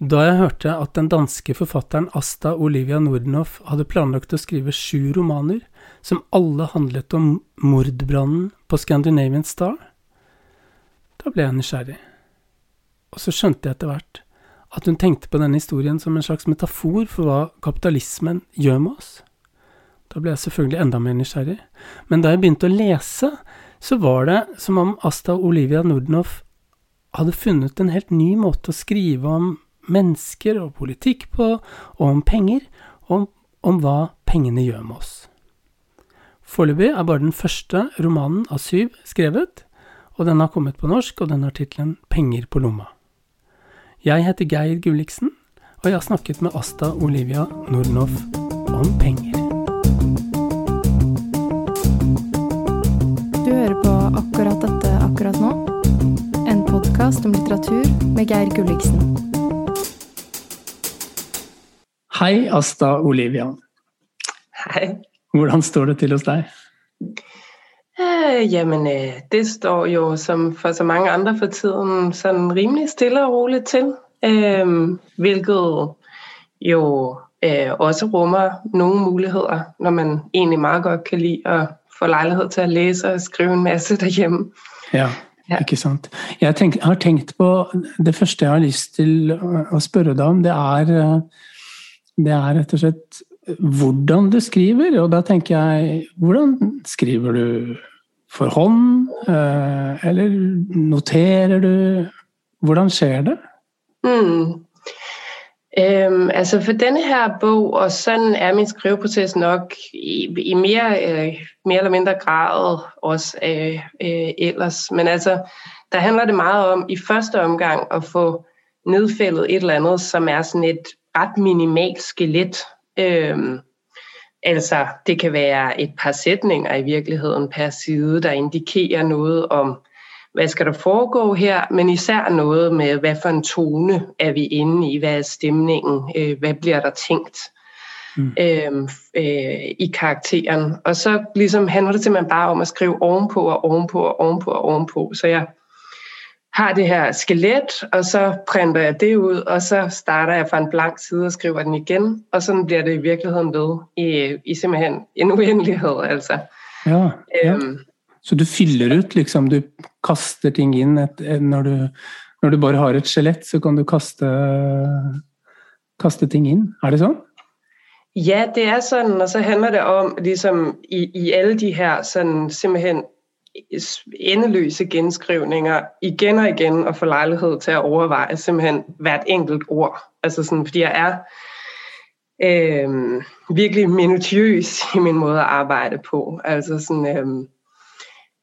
Da jeg hørte at den danske forfatteren Asta Olivia Nordenhoff hadde planlagt å skrive sju romaner, som alle handlet om mordbrannen på Scandinavian Star, da ble jeg nysgjerrig. Og så skjønte jeg etter hvert at hun tenkte på denne historien som en slags metafor for hva kapitalismen gjør med oss. Da ble jeg selvfølgelig enda mer nysgjerrig. Men da jeg begynte å lese, så var det som om Asta Olivia Nordenhoff hadde funnet en helt ny måte å skrive om mennesker og politikk på, og om penger, og om, om hva pengene gjør med oss. Foreløpig er bare den første romanen av syv skrevet, og den har kommet på norsk, og den har tittelen Penger på lomma. Jeg heter Geir Gulliksen, og jeg har snakket med Asta Olivia Nordnoff om penger. Du hører på akkurat dette akkurat nå. En podkast om litteratur med Geir Gulliksen. Hei, Asta Olivia. Hej. Hvordan står det til hos deg? Øh, jamen, øh, det står jo som for så mange andre for tiden sådan rimelig stille og roligt til, øh, hvilket jo øh, også rummer nogle muligheder, når man egentlig meget godt kan lide at få lejlighed til at læse og skrive en masse derhjemme. Ja, Ja. ikke sant. Jeg tenk, har tenkt på Det første jeg har lyst til å spørre deg om, det er, eh, det er rett og slett eh, hvordan du skriver. Og da tenker jeg Hvordan skriver du for hånd? Eh, eller noterer du? Hvordan skjer det? Mm. Øhm, altså for denne her bog, og sådan er min skriveproces nok i, i mere, øh, mere eller mindre grad også øh, øh, ellers. Men altså, der handler det meget om i første omgang at få nedfældet et eller andet, som er sådan et ret minimalt skelet. Øhm, altså, det kan være et par sætninger i virkeligheden per side, der indikerer noget om, hvad skal der foregå her, men især noget med, hvad for en tone er vi inde i, hvad er stemningen, øh, hvad bliver der tænkt Mm. øh, øh, i karakteren. Og så ligesom handler det simpelthen bare om at skrive ovenpå og ovenpå og ovenpå og ovenpå. Så jeg har det her skelet, og så printer jeg det ud, og så starter jeg fra en blank side og skriver den igen, og sådan bliver det i virkeligheden ved i, i simpelthen en uendelighed. Altså. Ja, ja. Øhm, Så du fyller ut, liksom. Du kaster ting inn. Et, når, du, når du bare har et skjelett, så kan du kaste, kaste ting inn. Er det sånn? Ja, det er sådan, og så handler det om, ligesom i, i alle de her sådan simpelthen endeløse genskrivninger, igen og igen og få lejlighed til at overveje simpelthen hvert enkelt ord. Altså sådan, fordi jeg er øh, virkelig minutiøs i min måde at arbejde på. Altså sådan, øhm,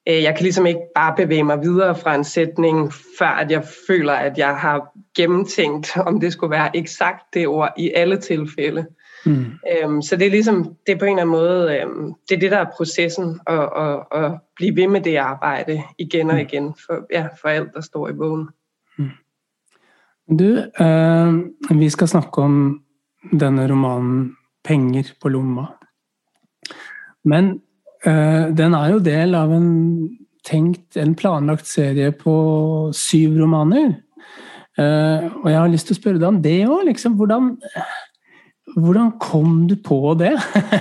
øh, jeg kan ligesom ikke bare bevæge mig videre fra en sætning, før at jeg føler, at jeg har gennemtænkt, om det skulle være eksakt det ord i alle tilfælde. Mm. Øhm, så det er ligesom, det er på en eller anden måde, øhm, det er det, der er processen, at, at, at blive ved med det arbejde igen og igen, for, ja, for alt, der står i bogen. Du, eh, vi skal snakke om denne romanen 'Penger på lomma'. Men eh, den er jo del av en tenkt, en planlagt serie på syv romaner. Eh, og jeg har lyst til å spørre deg om det òg. Liksom, hvordan, hvordan kom du på det?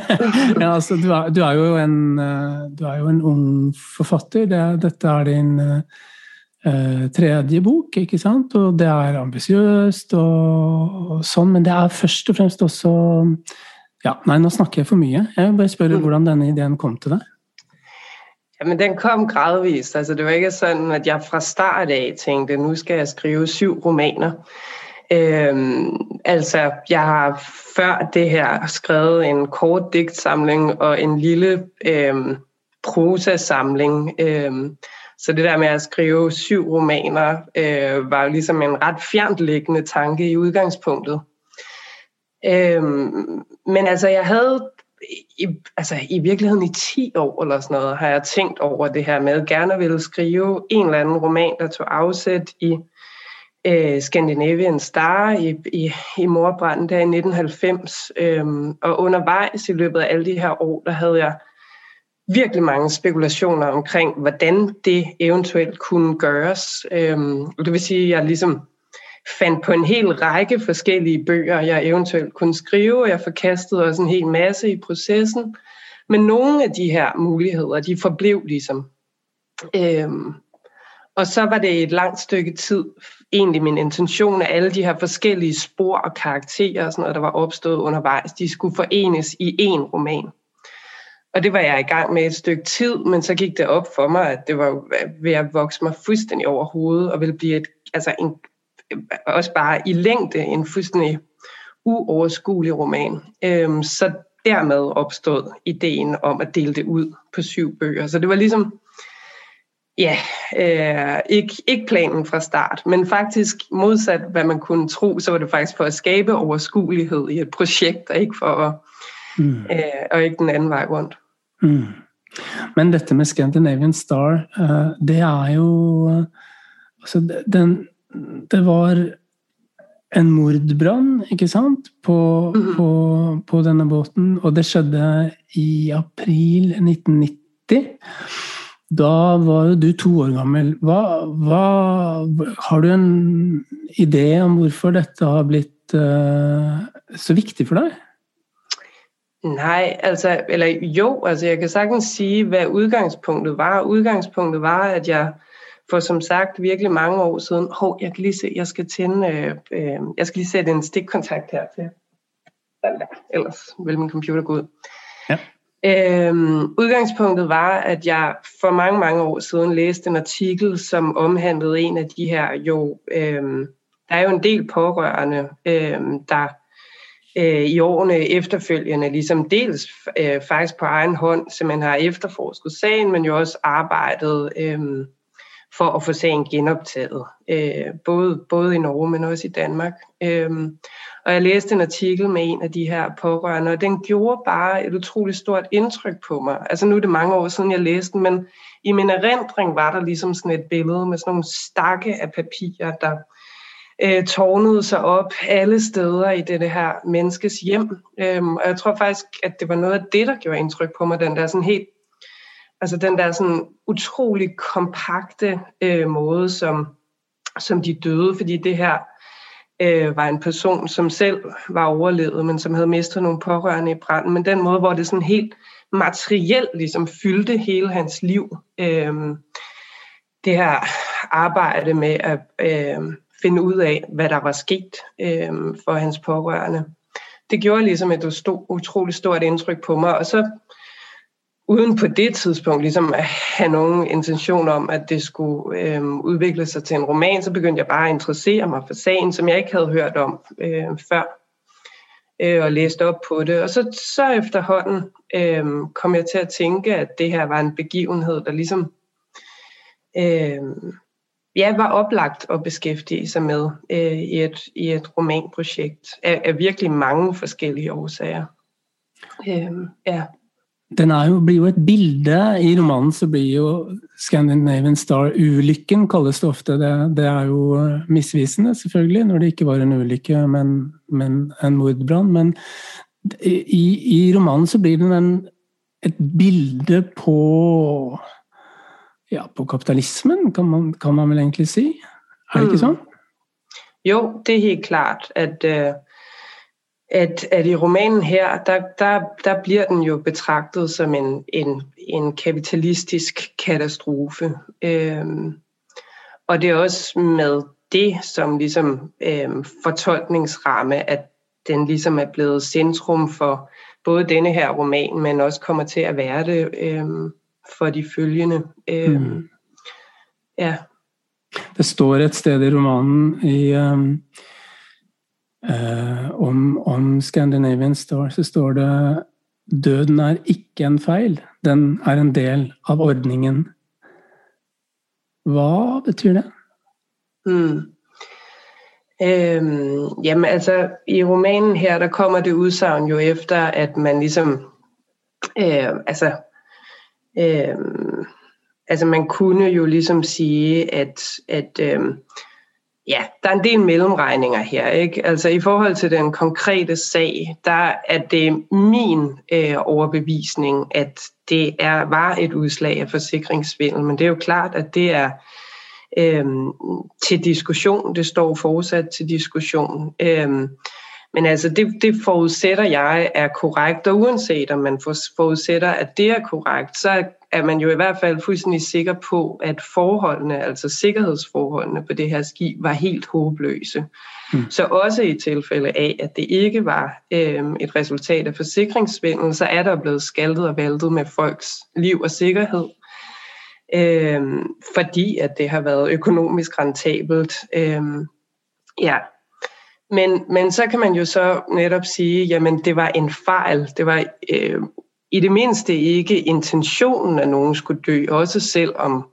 ja, altså, du, er, du, er jo en, eh, du er jo en ung forfatter. Det, dette er din eh, eh, tredje bok, ikke sant? Og det er ambisiøst og, og sånn, men det er først og fremst også Ja, nei, nå snakker jeg for mye. Jeg vil bare spørre hvordan denne ideen kom til deg. Jamen, den kom gradvist. Altså, det var ikke sådan, at jeg fra start af tænkte, nu skal jeg skrive syv romaner. Øhm, altså, jeg har før det her skrevet en kort digtsamling og en lille øhm, prosasamling. Øhm, så det der med at skrive syv romaner øh, var jo ligesom en ret fjerntliggende tanke i udgangspunktet. Øhm, men altså, jeg havde i, altså, i virkeligheden i 10 år eller sådan noget, har jeg tænkt over det her med, at gerne ville skrive en eller anden roman, der tog afsæt i øh, Scandinavian Star i, i, i morbranden der i 1990. Øhm, og undervejs i løbet af alle de her år, der havde jeg virkelig mange spekulationer omkring, hvordan det eventuelt kunne gøres. Øhm, det vil sige, at jeg ligesom fandt på en hel række forskellige bøger, jeg eventuelt kunne skrive, og jeg forkastede også en hel masse i processen. Men nogle af de her muligheder, de forblev ligesom. Øhm, og så var det et langt stykke tid egentlig min intention, at alle de her forskellige spor og karakterer, og sådan noget, der var opstået undervejs, de skulle forenes i én roman. Og det var jeg i gang med et stykke tid, men så gik det op for mig, at det var ved at vokse mig fuldstændig over hovedet, og ville blive et, altså en, også bare i længde en fuldstændig uoverskuelig roman. Øhm, så dermed opstod ideen om at dele det ud på syv bøger. Så det var ligesom, ja, øh, ikke, ikke planen fra start, men faktisk modsat hvad man kunne tro, så var det faktisk for at skabe overskuelighed i et projekt, og ikke for at, mm. øh, og ikke den anden vej rundt. Mm. Men dette med Scandinavian Star, uh, det er jo uh, altså den, Det var en mordbrann, ikke sant, på, mm på, på denne båten. Og det skjedde i april 1990. Da var jo du to år gammel. Hva, hva, har du en idé om hvorfor dette har blitt uh, så viktig for deg? Nej, altså, eller jo, altså jeg kan sagtens sige, hvad udgangspunktet var. Udgangspunktet var, at jeg for som sagt virkelig mange år siden, hov, jeg kan lige se, jeg skal tænde, øh, øh, jeg skal lige sætte en stikkontakt her til. Ellers vil min computer gå ud. Ja. Øhm, udgangspunktet var, at jeg for mange, mange år siden læste en artikel, som omhandlede en af de her jo, øhm, der er jo en del pårørende, øhm, der øh, i årene efterfølgende, ligesom dels øh, faktisk på egen hånd, så man har efterforsket sagen, men jo også arbejdet øh, for at få sagen genoptaget, øh, både, både i Norge, men også i Danmark. Øh, og jeg læste en artikel med en af de her pårørende, og den gjorde bare et utroligt stort indtryk på mig. Altså nu er det mange år siden, jeg læste den, men i min erindring var der ligesom sådan et billede med sådan nogle stakke af papirer, der øh, tårnede sig op alle steder i det, her menneskes hjem. Øhm, og jeg tror faktisk, at det var noget af det, der gjorde indtryk på mig, den der sådan helt, altså den der sådan utrolig kompakte øh, måde, som, som de døde, fordi det her øh, var en person, som selv var overlevet, men som havde mistet nogle pårørende i branden, men den måde, hvor det sådan helt materielt ligesom fyldte hele hans liv. Øh, det her arbejde med at øh, finde ud af, hvad der var sket øh, for hans pårørende. Det gjorde ligesom et utroligt stort indtryk på mig, og så uden på det tidspunkt ligesom at have nogen intention om, at det skulle øh, udvikle sig til en roman, så begyndte jeg bare at interessere mig for sagen, som jeg ikke havde hørt om øh, før, øh, og læste op på det. Og så, så efterhånden øh, kom jeg til at tænke, at det her var en begivenhed, der ligesom øh, ja, var oplagt at beskæftige sig med øh, i, et, i et romanprojekt af, af virkelig mange forskellige årsager. Øh, ja. Den jo, blir jo et bilde i romanen, så blir jo Scandinavian Star-ulykken, kalles det ofte. Det, det, er jo øh, misvisende, selvfølgelig, når det ikke var en ulykke, men, men en mordbrann. Men i, i romanen så blir den en, et bilde på ja, på kapitalismen, kan man, kan man vel egentlig si. Er det ikke sånn? Jo, det er helt klart, at, øh, at, at i romanen her, der, der, der bliver den jo betragtet som en, en, en kapitalistisk katastrofe. Øhm, og det er også med det som ligesom øhm, fortolkningsramme, at den ligesom er blevet centrum for både denne her roman, men også kommer til at være det øhm, for de følgende. Øh, mm. Ja. Det står et sted i romanen i, um, Eh, om, om Scandinavian Star, så står det Døden er ikke en feil, den er en del av ordningen. Hva betyr det? Mm. Øhm, jamen altså, i romanen her, der kommer det udsagn jo efter, at man ligesom, øh, altså Øh, altså man kunne jo ligesom sige, at, at øh, ja, der er en del mellemregninger her. Ikke? Altså i forhold til den konkrete sag, der er det min øh, overbevisning, at det er var et udslag af forsikringssvindel, men det er jo klart, at det er øh, til diskussion. Det står fortsat til diskussion. Øh, men altså, det, det forudsætter jeg er korrekt, og uanset om man forudsætter, at det er korrekt, så er man jo i hvert fald fuldstændig sikker på, at forholdene, altså sikkerhedsforholdene på det her skib, var helt håbløse. Mm. Så også i tilfælde af, at det ikke var øhm, et resultat af forsikringssvindel, så er der blevet skaltet og valtet med folks liv og sikkerhed, øhm, fordi at det har været økonomisk rentabelt. Øhm, ja, men, men så kan man jo så netop sige, jamen det var en fejl. Det var øh, i det mindste ikke intentionen, at nogen skulle dø, også selvom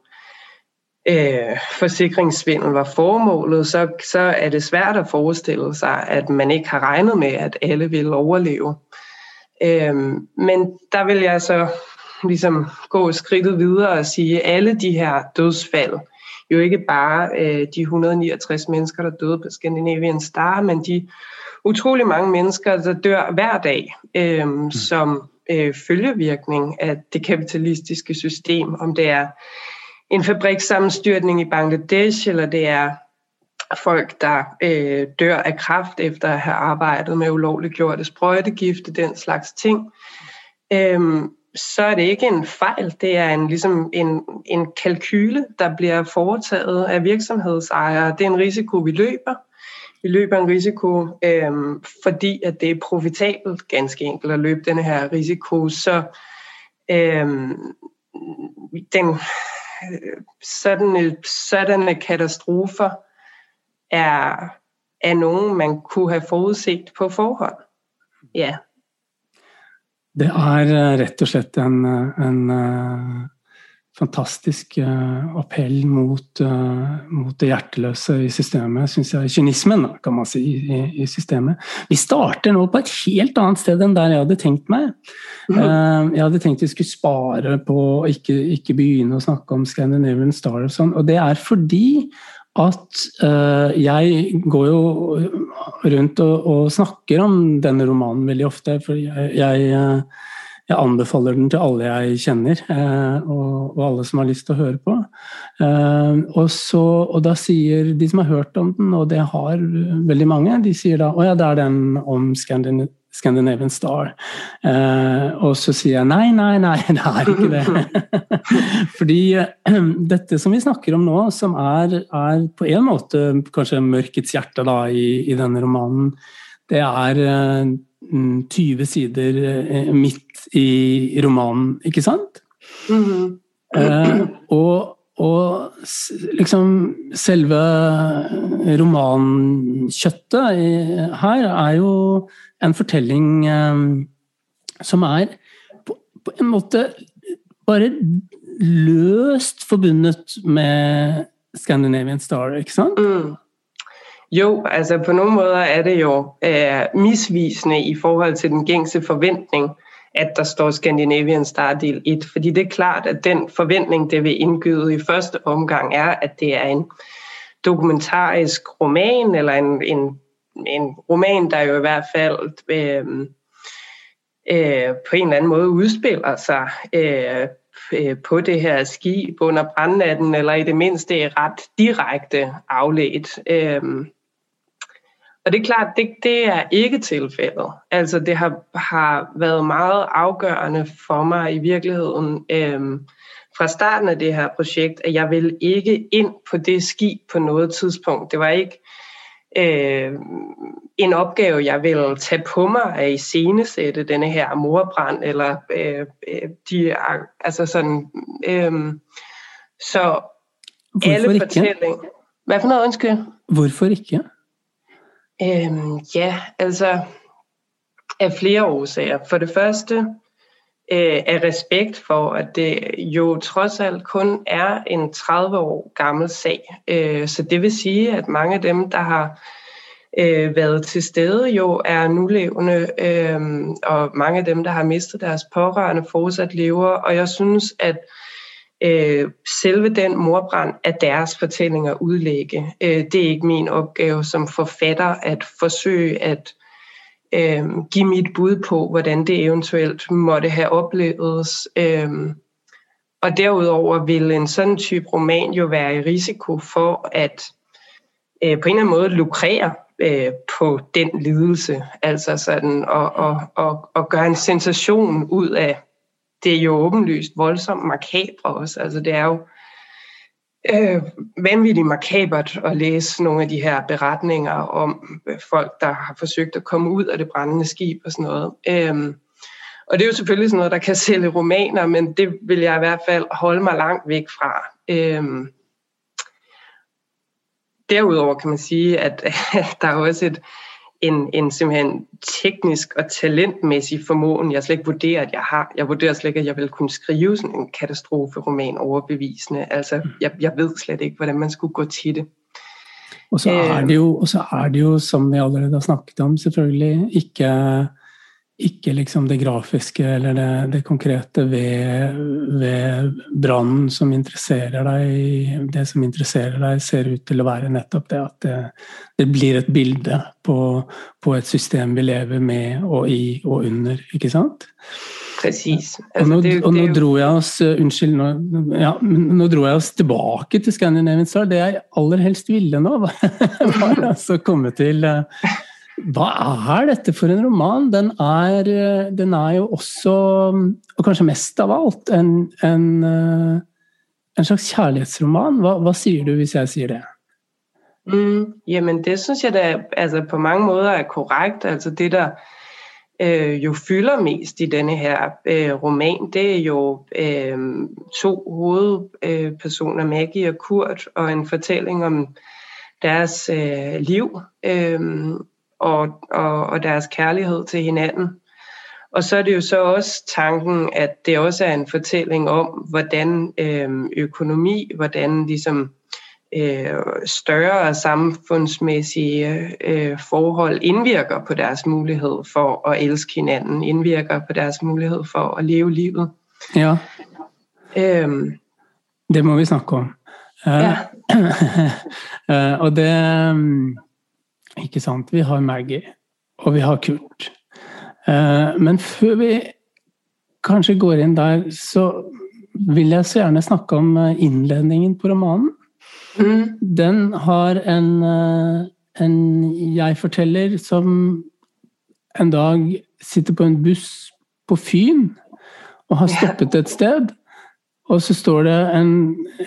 øh, forsikringssvindel var formålet, så, så er det svært at forestille sig, at man ikke har regnet med, at alle ville overleve. Øh, men der vil jeg så ligesom gå skridtet videre og sige, at alle de her dødsfald, jo ikke bare øh, de 169 mennesker, der døde på Scandinavian Star, men de utrolig mange mennesker, der dør hver dag, øh, mm. som øh, følgevirkning af det kapitalistiske system, om det er en fabrikssammenstyrtning i Bangladesh, eller det er folk, der øh, dør af kraft efter at have arbejdet med ulovligt gjorte sprøjtegifte, den slags ting. Øhm, så er det ikke en fejl, det er en, ligesom en, en kalkyle, der bliver foretaget af virksomhedsejere. Det er en risiko, vi løber. Vi løber en risiko, øhm, fordi at det er profitabelt ganske enkelt at løbe denne her risiko. Så øhm, den, sådanne, sådanne katastrofer er, er nogen, man kunne have forudset på forhånd. Ja. Det er eh, rett og slett en, eh, en eh, fantastisk appell mot, mot, det hjerteløse i systemet, syns jeg. Kynismen, kan man si, i, i, systemet. Vi starter nå på et helt annet sted enn der jeg hadde tenkt meg. Mm. Jeg hadde tenkt vi skulle spare på å ikke, ikke begynne å snakke om Scandinavian Star og sånn, og det er fordi at uh, jeg går jo rundt og, og, snakker om denne romanen veldig ofte. For jeg, jeg, eh, jeg anbefaler den til alle jeg kjenner, eh, og, og, alle som har lyst til å høre på. Eh, og, så, og, da sier de som har hørt om den, og det har veldig mange, de sier da å ja, det er den om Scandinavian Scandinavian Star. Eh, og så sier jeg nei, nei, nei, det er ikke det. Fordi dette som vi snakker om nå, som er, er på en måte kanskje mørkets hjerte da, i, i, denne romanen, det er eh, 20 sider eh, midt i romanen, ikke sant? Mm -hmm. og og liksom selve romankjøttet her er jo en fortelling eh, som er på, på, en måte bare løst forbundet med Scandinavian Star, ikke sant? Mm. Jo, altså på nogle måder er det jo øh, misvisende i forhold til den gængse forventning, at der står Scandinavian Star del 1, fordi det er klart, at den forventning, det vil indgyde i første omgang, er, at det er en dokumentarisk roman, eller en, en en roman, der jo i hvert fald øh, øh, på en eller anden måde udspiller sig øh, øh, på det her skib under brandnatten, eller i det mindste ret direkte afledt. Øh, og det er klart, det, det er ikke tilfældet. Altså det har, har været meget afgørende for mig i virkeligheden øh, fra starten af det her projekt, at jeg vil ikke ind på det skib på noget tidspunkt. Det var ikke øh, en opgave, jeg vil tage på mig at iscenesætte denne her morbrand, eller øh, øh, de, altså sådan, øh, så Hvorfor alle fortællinger... Hvad for noget, ønske? Hvorfor ikke? Øhm, ja, altså af flere årsager. For det første øh, er respekt for, at det jo trods alt kun er en 30 år gammel sag. Øh, så det vil sige, at mange af dem, der har øh, været til stede, jo er nulevende, øh, og mange af dem, der har mistet deres pårørende, fortsat lever. Og jeg synes, at øh, Øh, selve den morbrand af deres fortællinger udlægge, øh, det er ikke min opgave som forfatter at forsøge at øh, give mit bud på, hvordan det eventuelt måtte have oplevet. Øh, og derudover vil en sådan type roman jo være i risiko for at øh, på en eller anden måde lukrere øh, på den lidelse, altså sådan og, og, og, og gøre en sensation ud af det er jo åbenlyst voldsomt makabre også. Altså det er jo øh, vanvittigt makabert at læse nogle af de her beretninger om øh, folk, der har forsøgt at komme ud af det brændende skib og sådan noget. Øh, og det er jo selvfølgelig sådan noget, der kan sælge romaner, men det vil jeg i hvert fald holde mig langt væk fra. Øh, derudover kan man sige, at, at der er også et, en, en simpelthen teknisk og talentmæssig formåen, jeg slet ikke vurderer, at jeg har. Jeg vurderer slet ikke, at jeg vil kunne skrive sådan en katastroferoman overbevisende. Altså, jeg, jeg ved slet ikke, hvordan man skulle gå til det. Og så er det jo, og så er det jo som vi allerede har snakket om, selvfølgelig ikke ikke liksom det grafiske eller det, det konkrete ved, ved brannen som interesserer deg. Det som interesserer deg, ser ut til å være nettopp det at det, det blir et bilde på, på, et system vi lever med og i og under, ikke sant? Precis. Altså, og, nå, det, og nå dro jeg oss Unnskyld, nå, ja, nå dro jeg oss tilbake til Scandinavian Star. Det jeg aller helst ville nå, var altså komme til hva er dette for en roman? Den er, eh, den er jo også, og kanskje mest av alt, en, en, eh, en slags kjærlighetsroman. Hva, hva, sier du hvis jeg sier det? Mm, jamen det synes jeg da altså på mange måder er korrekt. Altså det der øh, jo fylder mest i denne her øh, roman, det er jo øh, to hovedpersoner, Maggie og Kurt, og en fortælling om deres øh, liv. Øh, og, og, og deres kærlighed til hinanden. Og så er det jo så også tanken, at det også er en fortælling om, hvordan øh, økonomi, hvordan ligesom øh, større samfundsmæssige øh, forhold indvirker på deres mulighed for at elske hinanden, indvirker på deres mulighed for at leve livet. Ja. Øhm, det må vi snakke om. Uh, ja. uh, og det Ikke sant? Vi har Maggie, og vi har Kurt. Eh, men før vi kanskje går inn der, så vil jeg så gjerne snakke om eh, innledningen på romanen. Mm. Den har en, eh, en jeg-forteller som en dag sitter på en buss på Fyn og har stoppet et sted. Og så står det en,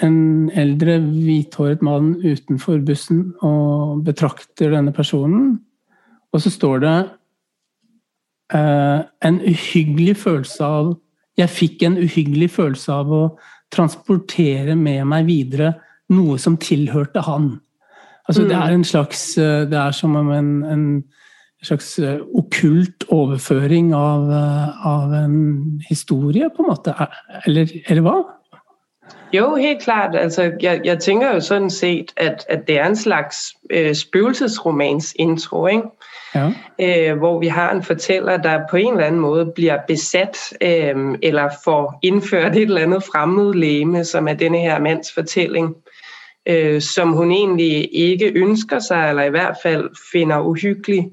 en eldre, hvithåret mann utenfor bussen og betrakter denne personen. Og så står det eh, en uhyggelig følelse av Jeg fikk en uhyggelig følelse av å transportere med meg videre noe som tilhørte han. Altså, mm. Det er en slags eh, Det er som om en, en slags eh, okkult overføring av, eh, av, en historie, på en måte? Eller, eller hva? Jo, helt klart. Altså, jeg, jeg tænker jo sådan set, at, at det er en slags øh, spøgelsesromans intro, ikke? Ja. Øh, hvor vi har en fortæller, der på en eller anden måde bliver besat, øh, eller får indført et eller andet fremmed læme, som er denne her mands fortælling, øh, som hun egentlig ikke ønsker sig, eller i hvert fald finder uhyggelig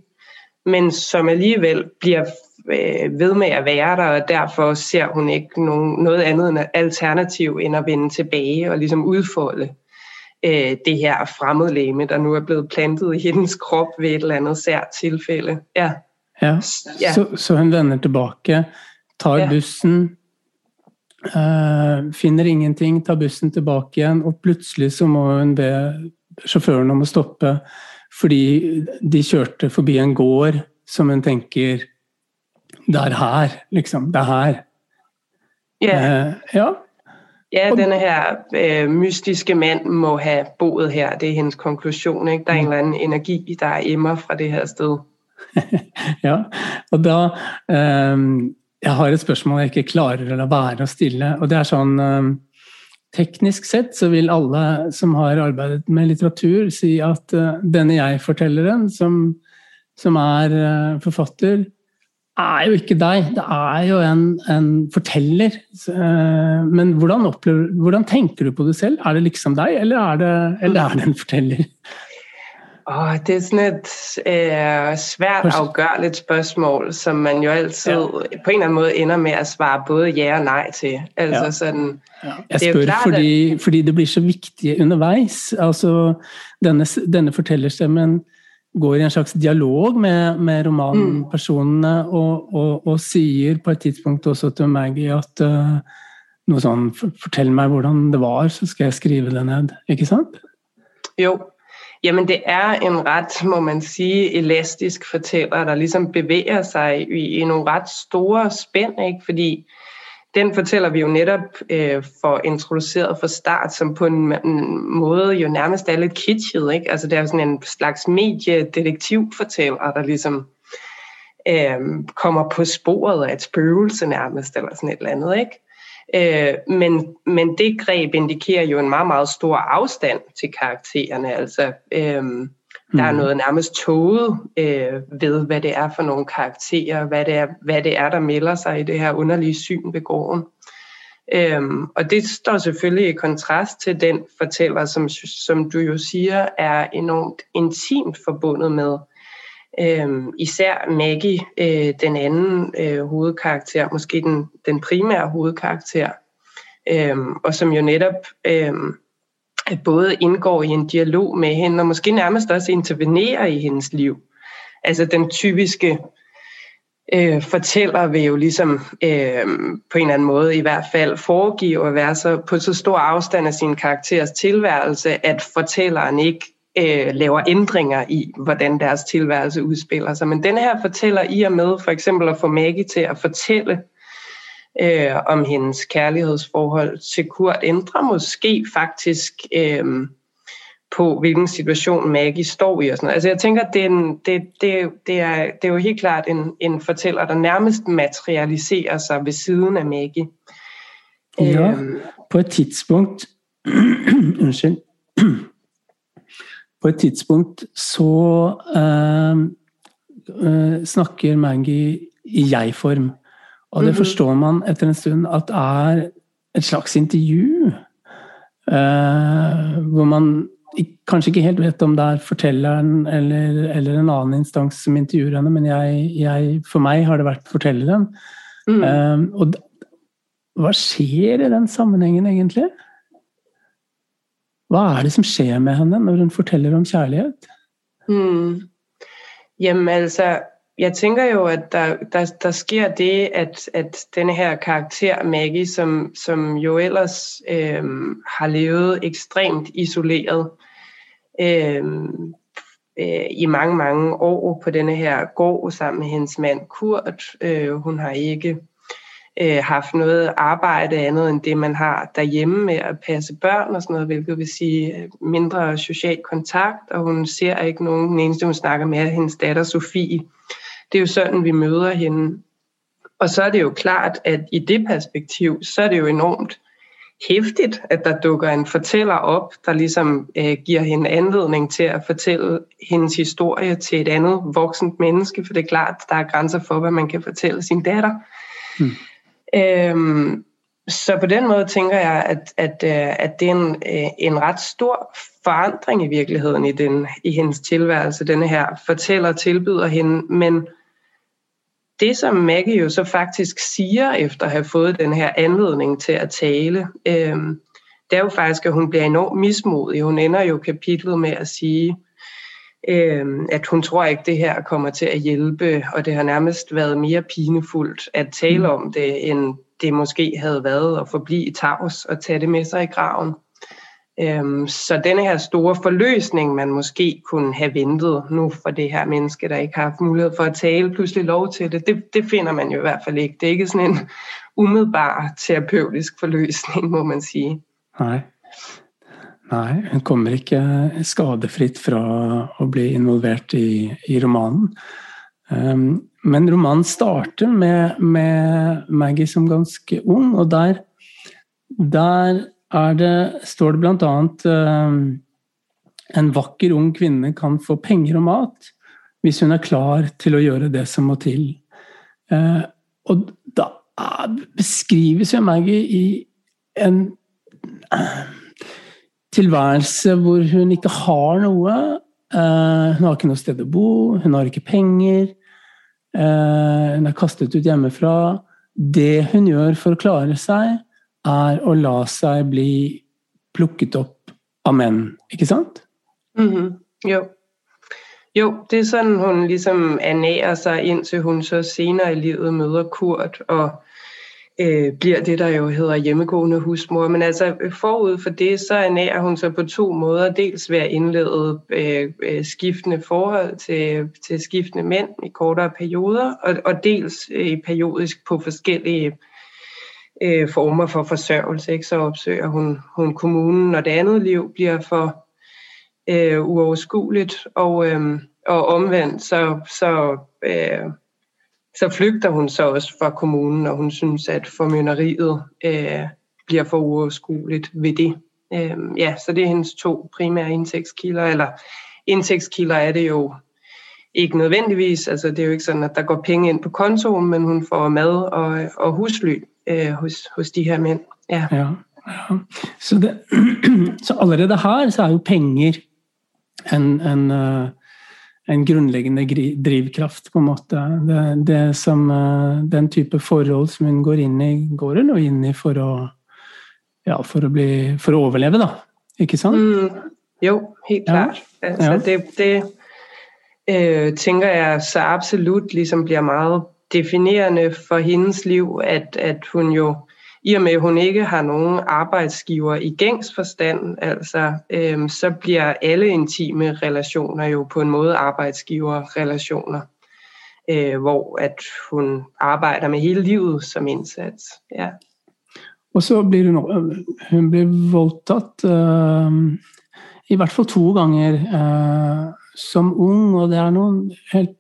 men som alligevel bliver øh, ved med at være der, og derfor ser hun ikke nogen, noget andet end alternativ end at vende tilbage og ligesom udfolde øh, det her fremmedlæme, der nu er blevet plantet i hendes krop ved et eller andet sært tilfælde. Ja. Ja, ja. Så, så hun vender tilbage, tager ja. bussen, øh, finder ingenting, tager bussen tilbage igen, og pludselig så må hun be chaufføren om at stoppe, fordi de kjørte forbi en gård som hun tenker Det er her, liksom. Det er her. Yeah. Uh, ja. Ja, denne her øh, mystiske mand må have boet her. Det er hendes konklusion. Ikke? Der er en eller anden energi, der emmer fra det her sted. ja, og da um, Jeg har et spørsmål jeg ikke klarer å la være å stille. og det er sånn um, Teknisk sett så vil alle som har arbeidet med litteratur, si at uh, denne jeg-fortelleren, som, som, er uh, forfatter, er jo ikke deg. Det er jo en, en forteller. Uh, men hvordan, opplever, hvordan, tenker du på det selv? Er det liksom deg, eller er det, eller er det en forteller? Åh, det er sådan et øh, svært afgørligt spørgsmål, som man jo altid ja. på en eller anden måde ender med at svare både ja og nej til. Altså Ja. sådan, Ja. Jeg spør klart, fordi, fordi det blir så viktig underveis. Altså, denne, denne fortellerstemmen går i en slags dialog med, med romanpersonene og, og, og sier på et tidspunkt også til Maggie at uh, noe sånn "For- Fortell meg hvordan det var, så skal jeg skrive det ned. Ikke sant? Jo, jamen det er en ret, må man sige, elastisk fortæller, der ligesom bevæger sig i, i nogle ret store spænd, ikke? fordi den fortæller vi jo netop øh, for introduceret fra start, som på en, en måde jo nærmest er lidt kitschet. Ikke? Altså det er sådan en slags mediedetektivfortæller, der ligesom øh, kommer på sporet af et spøgelse nærmest, eller sådan et eller andet. Ikke? Øh, men, men det greb indikerer jo en meget, meget stor afstand til karaktererne. Altså, øh, der er Mm. noget nærmest toget øh, ved, hvad det er for nogle karakterer, hvad det, er, hvad det er, der melder sig i det her underlige syn ved gården. Øhm, og det står selvfølgelig i kontrast til den fortæller, som, som du jo siger, er enormt intimt forbundet med øhm, især Maggie, øh, den anden øh, hovedkarakter, måske den, den primære hovedkarakter, øhm, og som jo netop øhm, både indgår i en dialog med hende, og måske nærmest også intervenerer i hendes liv. Altså den typiske øh, fortæller vil jo ligesom øh, på en eller anden måde i hvert fald foregive at være så, på så stor afstand af sin karakteres tilværelse, at fortælleren ikke øh, laver ændringer i, hvordan deres tilværelse udspiller sig. Men den her fortæller i og med for eksempel at få Maggie til at fortælle øh, om hendes kærlighedsforhold til Kurt, ændrer måske faktisk øh, på, hvilken situation Maggie står i. Og sådan noget. Altså jeg tænker, det er, en, det, det, det, er, det er jo helt klart en, en fortæller, der nærmest materialiserer sig ved siden af Maggie. Ja. Øhm, På et tidspunkt Unnskyld. På et tidspunkt så eh, eh, snakker Maggie i jeg-form. Og det Mhm. forstår man etter en stund at er et slags intervju. eh, hvor man kanskje ikke helt vet om det er fortelleren eller, eller en annen instans som intervjuer henne, men jeg, jeg, for meg har det vært fortelleren. mm. Eh, og hva skjer i den sammenhengen, egentlig? Hva er det som skjer med henne når hun forteller om kjærlighet? Mm. Jamen altså, jeg tænker jo, at der, der, der sker det, at, at denne her karakter, Maggie, som, som jo ellers øhm, har levet ekstremt isoleret øhm, øh, i mange, mange år på denne her gård sammen med hendes mand Kurt. Øh, hun har ikke øh, haft noget arbejde andet end det, man har derhjemme med at passe børn og sådan noget, hvilket vil sige øh, mindre social kontakt, og hun ser ikke nogen. Den eneste, hun snakker med, er hendes datter Sofie. Det er jo sådan, vi møder hende. Og så er det jo klart, at i det perspektiv, så er det jo enormt hæftigt, at der dukker en fortæller op, der ligesom øh, giver hende anledning til at fortælle hendes historie til et andet voksent menneske, for det er klart, der er grænser for, hvad man kan fortælle sin datter. Mm. Øhm, så på den måde tænker jeg, at, at, øh, at det er en, øh, en ret stor forandring i virkeligheden i, den, i hendes tilværelse. Denne her fortæller tilbyder hende, men det som Maggie jo så faktisk siger efter at have fået den her anledning til at tale, øhm, det er jo faktisk, at hun bliver enormt mismodig. Hun ender jo kapitlet med at sige, øhm, at hun tror ikke, det her kommer til at hjælpe, og det har nærmest været mere pinefuldt at tale om det, end det måske havde været at forblive i tavs og tage det med sig i graven. Øhm, så denne her store forløsning, man måske kunne have ventet nu for det her menneske, der ikke har haft mulighed for at tale, pludselig lov til det, det, det finder man jo i hvert fald ikke. Det er ikke sådan en umiddelbar terapeutisk forløsning, må man sige. Nei. Nei, hun kommer ikke skadefritt fra å bli involvert i, i romanen. Um, men romanen starter med, med Maggie som ganske ung, og der, der er det, står det bl.a. annet um, en vakker ung kvinne kan få penger og mat hvis hun er klar til å gjøre det som må til. Uh, og da er- beskrives jo Maggie i en tilværelse hvor hun ikke har noe, Eh, hun har ikke noe sted å bo, hun har ikke penger. Eh, hun er kastet ut hjemmefra. Det hun gjør for å klare seg, er å la seg bli plukket opp av menn, ikke sant? Mm-hmm. Jo. Jo, det er sådan, hun ligesom ernærer sig, altså, indtil hun så senere i livet møder Kurt og øh, bliver det, der jo hedder hjemmegående husmor. Men altså forud for det, så ernærer hun sig på to måder. Dels ved at indlede øh, øh skiftende forhold til, til skiftende mænd i kortere perioder, og, og dels øh, periodisk på forskellige øh, former for forsørgelse. Ikke? Så opsøger hun, hun kommunen, når det andet liv bliver for øh, uoverskueligt, og, øh, og omvendt, så, så, øh, så flygter hun så også fra kommunen, og hun synes, at formynderiet øh, bliver for uoverskueligt ved det. Øh, ja, så det er hendes to primære indtægtskilder, eller indtægtskilder er det jo ikke nødvendigvis, altså det er jo ikke sådan, at der går penge ind på kontoen, men hun får mad og, og husly øh, hos, hos de her mænd. Ja. Ja, ja. Så, det, så allerede her så altså er jo penger en, en, eh, øh, en grunnleggende drivkraft, på en måte. Det, det som, eh, den type forhold som hun går inn i, går hun inn i for å, ja, for å, bli, for å overleve, da. Ikke sant? Mm, jo, helt Ja. klart. Altså, Ja. Det, det øh, tænker jeg så absolut ligesom bliver meget definerende for hendes liv, at, at hun jo, i og med at hun ikke har nogen arbejdsgiver i gængs forstand, altså, øhm, så bliver alle intime relationer jo på en måde arbejdsgiverrelationer, øh, hvor at hun arbejder med hele livet som indsats. Ja. Og så bliver hun, øh, hun bliver voldtatt øh, i hvert fald to gange eh, som ung, og det er nogle helt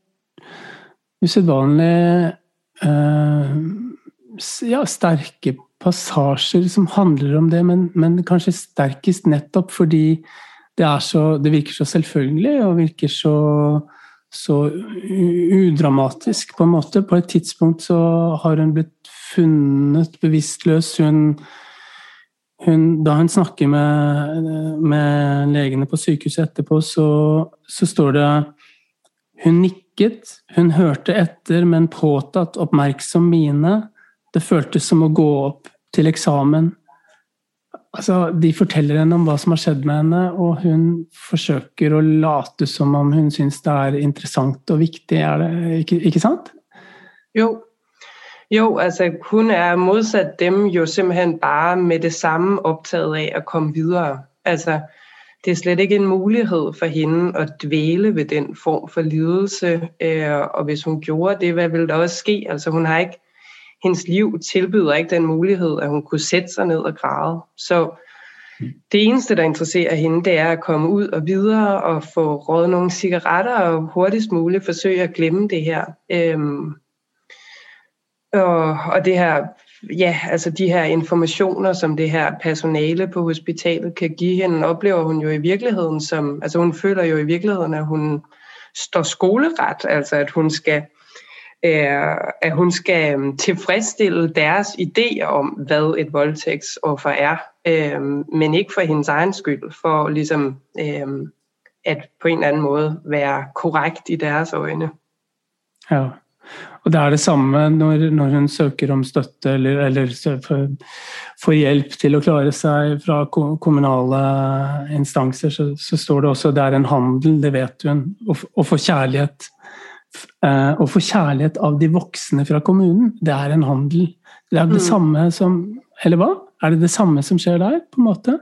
usædvanlige øh, ja, stærke passasjer som handler om det, men, men kanskje sterkest nettopp fordi det, er så, det virker så selvfølgelig og virker så, så udramatisk, på en måte. På et tidspunkt så har hun blitt funnet bevisstløs. Hun, hun, da hun snakker med, med legene på sykehuset etterpå, så, så står det Hun nikket, hun hørte etter men påtatt, oppmerksom mine. Det føltes som å gå opp til eksamen. Altså, de forteller henne om hva som har skjedd med henne, og hun forsøker å late som om hun syns det er interessant og viktig. Er det, ikke, ikke sant? Jo. Jo, altså hun er modsat dem jo simpelthen bare med det samme optaget af at komme videre. Altså, det er slet ikke en mulighed for hende at dvæle ved den form for lidelse, øh, og hvis hun gjorde det, hvad ville der også ske? Altså hun har ikke, hendes liv tilbyder ikke den mulighed, at hun kunne sætte sig ned og græde. Så det eneste, der interesserer hende, det er at komme ud og videre og få råd nogle cigaretter og hurtigst muligt forsøge at glemme det her. Øhm, og, og det her, ja, altså de her informationer, som det her personale på hospitalet kan give hende, oplever hun jo i virkeligheden som, altså hun føler jo i virkeligheden, at hun står skoleret, altså at hun skal, Øh, at hun skal øhm, tilfredsstille deres idéer om, hvad et voldtægtsoffer er, øh, men ikke for hendes egen skyld, for ligesom øh, at på en eller anden måde være korrekt i deres øjne. Ja. Og det er det samme når, når hun søger om støtte eller, eller for, får- hjælp til at klare sig fra kommunale instanser, så, så står det også det er en handel, det vet hun. Å, f- å få kjærlighet Å få kjærlighet av de voksne fra kommunen, det er en handel. Det er det Mm. samme som Eller hva? Er det det samme som skjer der, på en måte?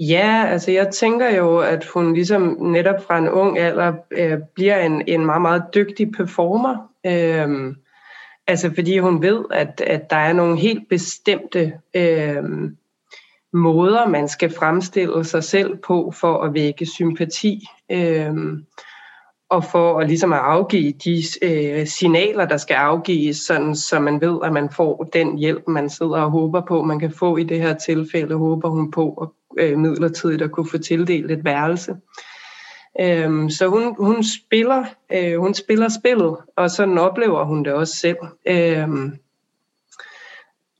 Ja, altså jeg tænker jo, at hun ligesom netop fra en ung alder øh, bliver en, en meget, meget dygtig performer. Øhm, altså fordi hun ved, at, at der er nogle helt bestemte øhm, måder, man skal fremstille sig selv på for at vække sympati. Øhm, og for at ligesom at afgive de øh, signaler, der skal afgives, sådan, så man ved, at man får den hjælp, man sidder og håber på, man kan få i det her tilfælde, håber hun på at øh, midlertidigt at kunne få tildelt et værelse. Øhm, så hun, hun, spiller, øh, hun spiller spillet, og sådan oplever hun det også selv. Øhm,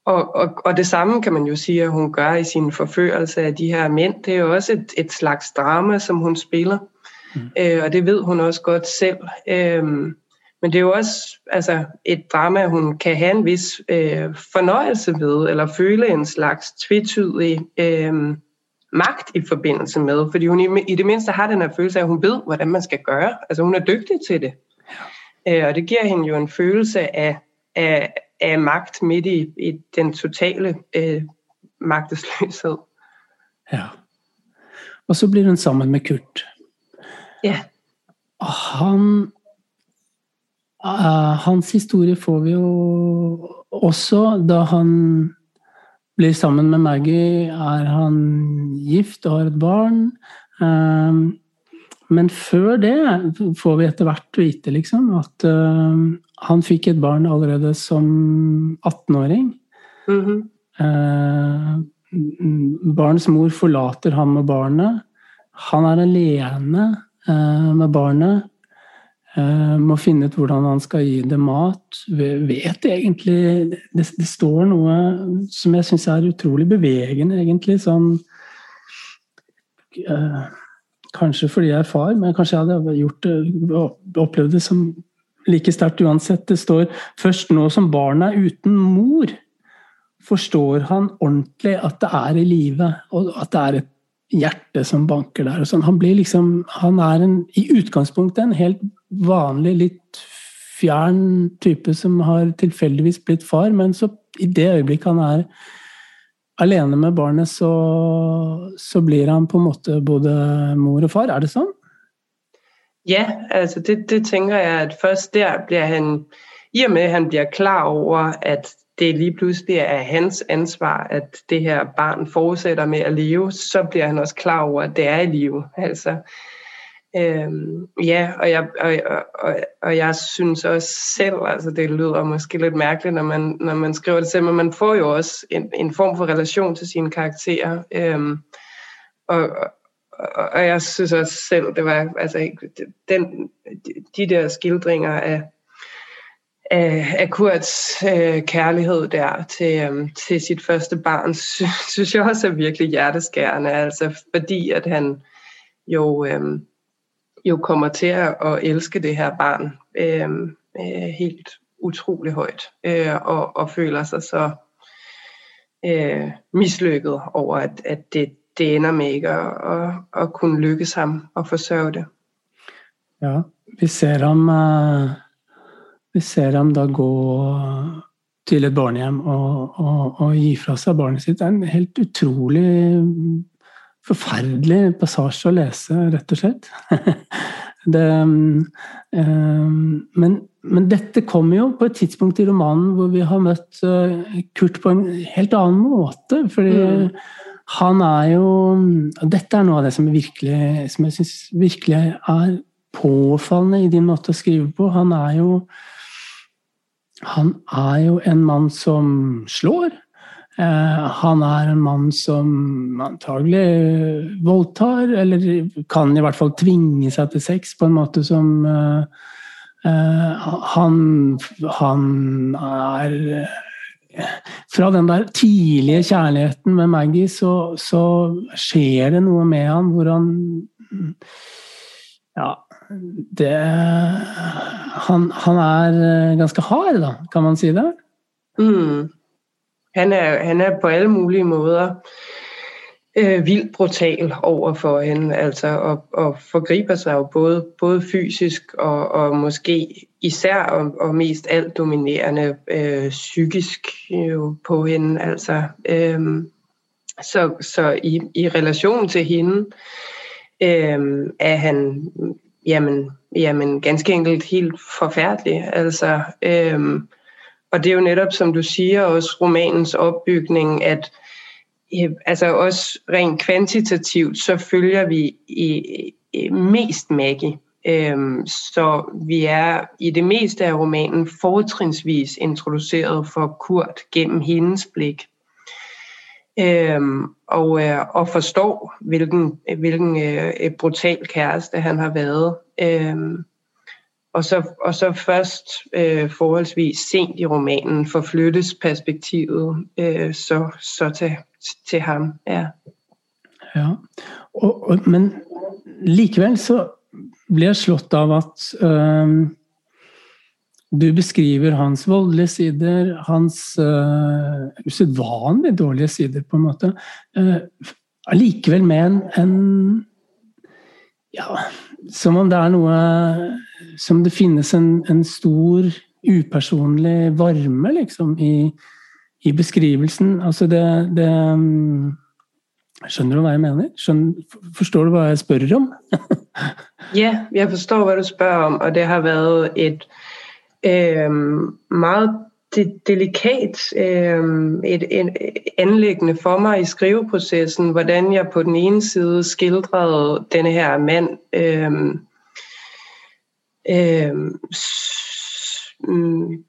og, og, og det samme kan man jo sige, at hun gør i sin forførelse af de her mænd. Det er jo også et, et slags drama, som hun spiller. Mm. Øh, og det ved hun også godt selv. Øh, men det er jo også altså, et drama, hun kan have en vis øh, fornøjelse ved, eller føle en slags tvetydig øh, magt i forbindelse med. Fordi hun i, i det mindste har den her følelse af, at hun ved, hvordan man skal gøre. Altså hun er dygtig til det. Øh, og det giver hende jo en følelse af, af, af magt midt i, i den totale øh, magtesløshed. Ja. Og så bliver hun sammen med Kurt. Ja. Og han Uh, hans historie får vi jo også da han blir sammen med Maggie. Er han gift og har et barn? Uh, men før det får vi etter hvert vite liksom, at uh, han fikk et barn allerede som 18-åring. Mm -hmm. barns mor forlater ham og barnet. Han er alene Eh, med barnet. Eh, må finne ut hvordan han skal gi det mat. Vet egentlig Det, det står noe som jeg syns er utrolig bevegende, egentlig. Sånn uh, Kanskje fordi jeg er far, men kanskje jeg hadde gjort det, opplevd det som like sterkt uansett. Det står først nå som barnet er uten mor, forstår han ordentlig at det er i live, og at det er et hjerte som banker der. Sånn. Han blir liksom Han er en, i utgangspunktet en helt vanlig, litt fjern type som har tilfeldigvis blitt far, men så i det øyeblikket han er alene med barnet, så, så blir han på en måte både mor og far. Er det sånn? Ja, altså det, det tænker jeg, at først der bliver han, i og med at han bliver klar over, at det lige pludselig er hans ansvar, at det her barn fortsætter med at leve, så bliver han også klar over, at det er i live. Altså, øhm, ja, og jeg, og, og, og jeg synes også selv, altså det lyder måske lidt mærkeligt, når man, når man skriver det selv, men man får jo også en, en form for relation til sine karakterer. Øhm, og, og, og jeg synes også selv, det var altså den, de der skildringer af Øh, af, af Kurts øh, kærlighed der til, øh, til sit første barn, synes jeg også er virkelig hjerteskærende, altså fordi at han jo, øh, jo kommer til at, at elske det her barn øh, øh, helt utrolig højt, øh, og, og føler sig så øh, mislykket over, at, at det, det ender med ikke at, at, at kunne lykkes ham og forsørge det. Ja, vi ser ham... Uh vi ser ham da gå til et barnehjem og, og, og gi fra seg barnet sitt. Det er en helt utrolig forferdelig passasje å lese, rett og slett. det, um, men, men, dette kommer jo på et tidspunkt i romanen hvor vi har møtt uh, Kurt på en helt annen måte. fordi mm. han er jo Dette er noe av det som, virkelig, som jeg syns virkelig er påfallende i din måte å skrive på. Han er jo han er jo en mann som slår. Eh, han er en mann som antagelig voldtar, eller kan i hvert fall tvinge seg til sex på en måte som eh, eh han, han er eh, fra den der tidlige kjærligheten med Maggie, så, så skjer det noe med han hvor han Ja, det han, han, er øh, ganske hard, da, kan man si det? Mm. Han, er, han er på alle mulige måder øh, vildt brutal over for hende, altså, og, og forgriber sig jo både, både fysisk og, og måske især og, og mest alt dominerende øh, psykisk jo, på hende. Altså, øh, så så i, i relation til hende øh, er han jamen, jamen ganske enkelt helt forfærdelig. Altså, øhm, og det er jo netop, som du siger, også romanens opbygning, at øh, altså også rent kvantitativt, så følger vi i, i mest Maggie. Øhm, så vi er i det meste af romanen fortrinsvis introduceret for Kurt gennem hendes blik øhm, og, øh, og forstår, hvilken, hvilken øh, brutal kæreste han har været. Øhm, og, så, og så først øh, forholdsvis sent i romanen forflyttes perspektivet øh, så, så til, til ham. Ja. ja. Og, og, men likevel så blir jeg slått av at øh, du beskriver hans voldelige sider, hans uh, usedvanlig dårlige sider, på en måte. Eh, allikevel uh, med en, en Ja, som om det er noe Som det finnes en, en stor, upersonlig varme, liksom, i, i beskrivelsen. Altså det, det um, Skjønner du hva jeg mener? Skjønner, forstår du hva jeg spør om? ja, jeg forstår hva du spør om, og det har vært et øh, meget de delikat øh, et, et anlæggende for mig i skriveprocessen, hvordan jeg på den ene side skildrede denne her mand øh, øh,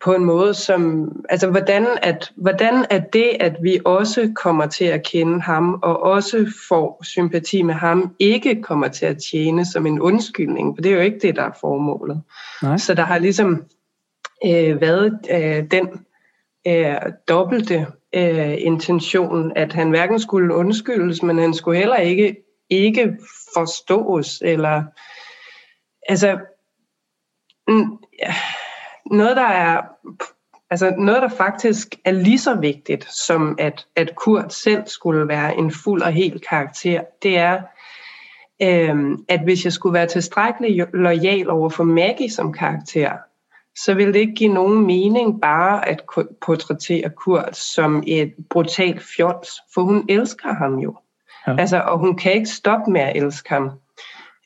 på en måde, som, altså hvordan at, hvordan at det, at vi også kommer til at kende ham, og også får sympati med ham, ikke kommer til at tjene som en undskyldning, for det er jo ikke det, der er formålet. Nej. Så der har ligesom øh, været øh, den øh, dobbelte øh, intention, at han hverken skulle undskyldes, men han skulle heller ikke, ikke forstås, eller altså, noget, der er altså noget, der faktisk er lige så vigtigt, som at, at Kurt selv skulle være en fuld og hel karakter, det er, øhm, at hvis jeg skulle være tilstrækkelig lojal over for Maggie som karakter, så ville det ikke give nogen mening bare at portrættere Kurt som et brutalt fjols, for hun elsker ham jo. Ja. Altså, og hun kan ikke stoppe med at elske ham,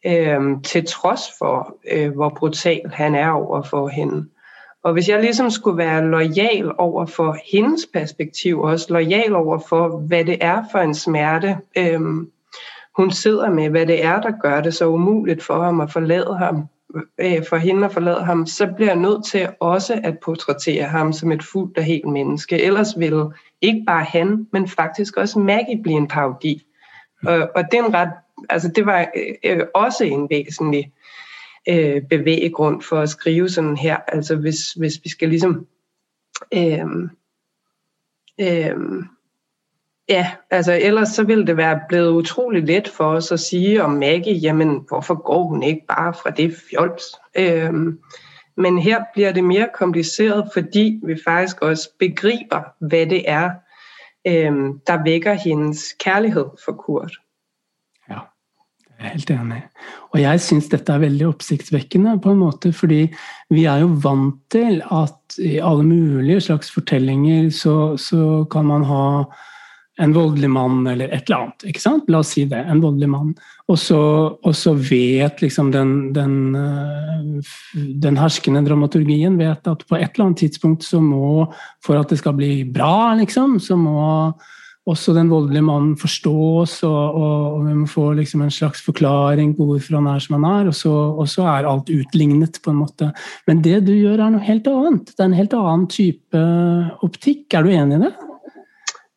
øhm, til trods for, øh, hvor brutal han er over for hende. Og hvis jeg ligesom skulle være lojal over for hendes perspektiv, også lojal over for, hvad det er for en smerte, øhm, hun sidder med, hvad det er, der gør det så umuligt for ham at forlade ham, øh, for hende at forlade ham, så bliver jeg nødt til også at portrættere ham som et fuldt og helt menneske. Ellers vil ikke bare han, men faktisk også Maggie blive en parodi. Og, og det, er en ret, altså det var øh, også en væsentlig øh, bevæggrund for at skrive sådan her. Altså hvis, hvis vi skal ligesom... Øh, øh, ja, altså ellers så ville det være blevet utrolig let for os at sige om Maggie, jamen hvorfor går hun ikke bare fra det fjols? Øhm, men her bliver det mere kompliceret, fordi vi faktisk også begriber, hvad det er, øhm, der vækker hendes kærlighed for Kurt. Jeg er helt enig. Og jeg synes dette er veldig opsigtsvækkende på en måte, fordi vi er jo vant til at i alle mulige slags fortellinger så, så kan man ha en voldelig mann eller et eller annet. ikke sant? La oss si det. En voldelig mann. Og så, og så vet liksom den, den, eh, den, herskende dramaturgien vet at på et eller annet tidspunkt så må, for at det skal bli bra, liksom, så må også den voldelige mannen forstås, og, og, og vi må få liksom en slags forklaring på hvorfor han er som han er, og så, og så, er alt utlignet, på en måte. Men det du gjør, er noe helt annet. Det er en helt annen type optikk. Er du enig i det?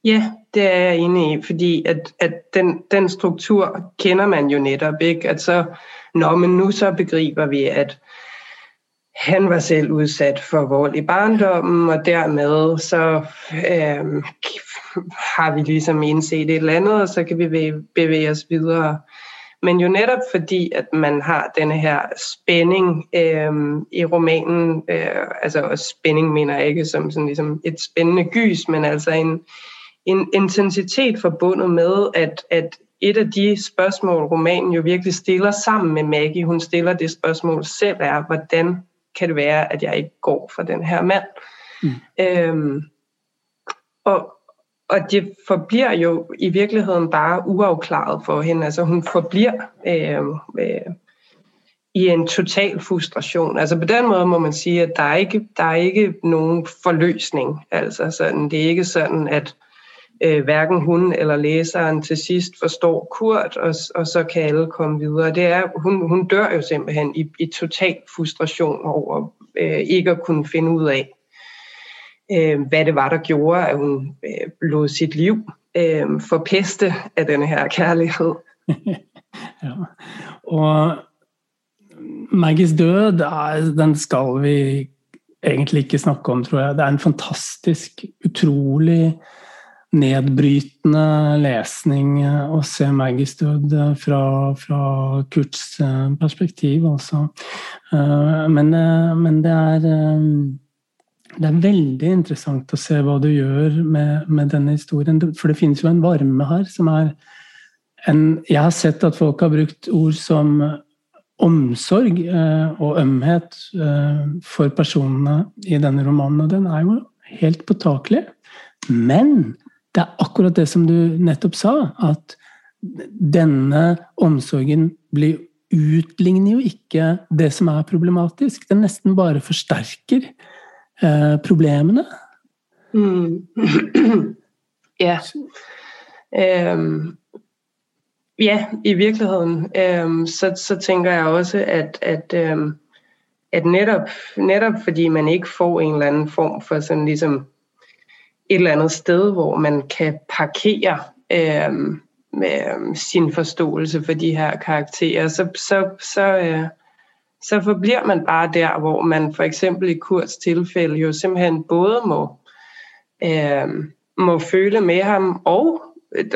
Ja, det er jeg enig i, fordi at, at den, den, struktur kender man jo netop. ikke? At så, nå, men nu så begriber vi, at han var selv udsat for vold i barndommen, og dermed så øh, har vi ligesom indset et eller andet, og så kan vi bevæge os videre. Men jo netop fordi, at man har denne her spænding øh, i romanen, øh, altså spænding mener jeg ikke som sådan ligesom et spændende gys, men altså en, en intensitet forbundet med, at, at et af de spørgsmål, romanen jo virkelig stiller sammen med Maggie, hun stiller det spørgsmål selv er, hvordan kan det være, at jeg ikke går for den her mand? Mm. Øhm, og, og det forbliver jo i virkeligheden bare uafklaret for hende. Altså hun forbliver øh, øh, i en total frustration. Altså på den måde må man sige, at der er ikke, der er ikke nogen forløsning. Altså sådan, det er ikke sådan, at øh, hverken hun eller læseren til sidst forstår Kurt, og, og så kan alle komme videre. Det er, hun, hun dør jo simpelthen i, i total frustration over øh, ikke at kunne finde ud af, øh, hvad det var, der gjorde, at hun øh, lod sit liv øh, forpeste af denne her kærlighed. ja. Og Maggies død, den skal vi egentlig ikke snakke om, tror jeg. Det er en fantastisk, utrolig nedbrytende lesning å se Maggistud fra, fra Kurts eh, perspektiv, altså. Men, eh, men det er det er veldig interessant å se hva du gjør med, med, denne historien. For det finnes jo en varme her som er en Jeg har sett at folk har brukt ord som omsorg eh, og ømhet eh, for personene i denne romanen, og den er jo helt påtakelig. Men det er akkurat det som du nettopp sa, at denne omsorgen blir utligner jo ikke det som er problematisk. Den nesten bare forsterker eh, problemene. Mm. ja. Um, ja, i virkeligheden, øhm, så, så tænker jeg også, at, at, øhm, at netop, netop fordi man ikke får en eller anden form for sådan ligesom et eller andet sted, hvor man kan parkere øhm, med øhm, sin forståelse for de her karakterer, så, så, så, øh, så forbliver man bare der, hvor man for eksempel i Kurts tilfælde jo simpelthen både må, øh, må føle med ham og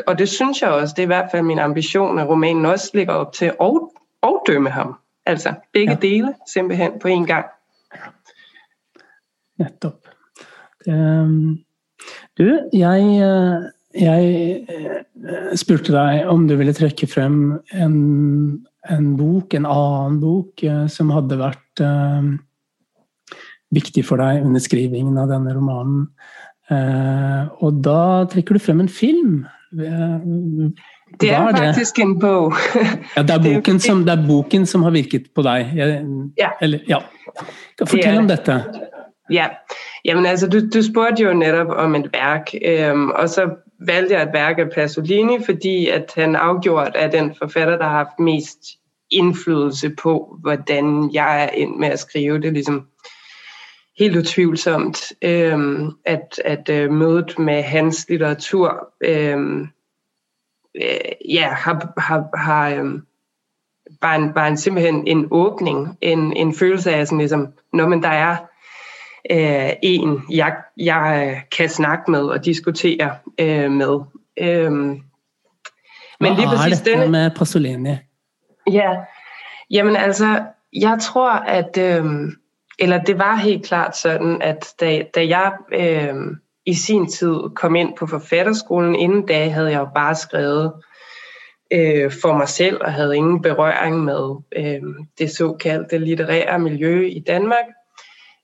og det synes jeg også, det er i hvert fald min ambition, at romanen også ligger op til at, at dømme ham. Altså begge ja. dele simpelthen på en gang. Nettopp. Um, du, jeg, jeg øh, spurte deg om du ville trekke frem en, en bok, en annen bok, øh, som hadde vært viktig for deg under skrivingen av denne romanen. Og da trekker du frem en film det er, er faktisk det? en bog. ja, det er, boken som, det er boken som har virket på deg? Jeg, ja. Eller, ja. Fortell om dette. Ja, Jamen altså, du, du spurgte jo netop om et værk, øhm, og så valgte jeg et værk af Pasolini, fordi at han afgjort er den forfatter, der har haft mest indflydelse på, hvordan jeg er ind med at skrive det. Ligesom helt utvivlsomt, øhm, at, at øh, mødet med hans litteratur øhm, øh, ja, har, har, har øhm, bare, en, bare en, simpelthen en åbning, en, en følelse af sådan ligesom, når man der er øh, en, jeg, jeg kan snakke med og diskutere øh, med. Øhm, men lige præcis denne... med Pasolini? Ja, jamen altså, jeg tror, at... Øh, eller det var helt klart sådan, at da, da jeg øh, i sin tid kom ind på forfatterskolen, inden da havde jeg jo bare skrevet øh, for mig selv og havde ingen berøring med øh, det såkaldte litterære miljø i Danmark.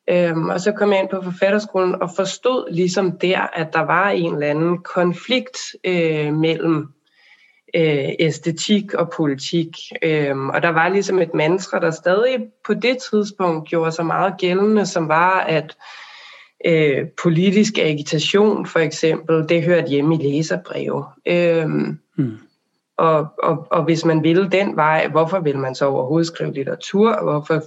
Øh, og så kom jeg ind på forfatterskolen og forstod ligesom der, at der var en eller anden konflikt øh, mellem øh, æstetik og politik. Øhm, og der var ligesom et mantra, der stadig på det tidspunkt gjorde sig meget gældende, som var, at øh, politisk agitation for eksempel, det hørte hjemme i læserbreve. Øhm, mm. og, og, og hvis man ville den vej, hvorfor vil man så overhovedet skrive litteratur? Hvorfor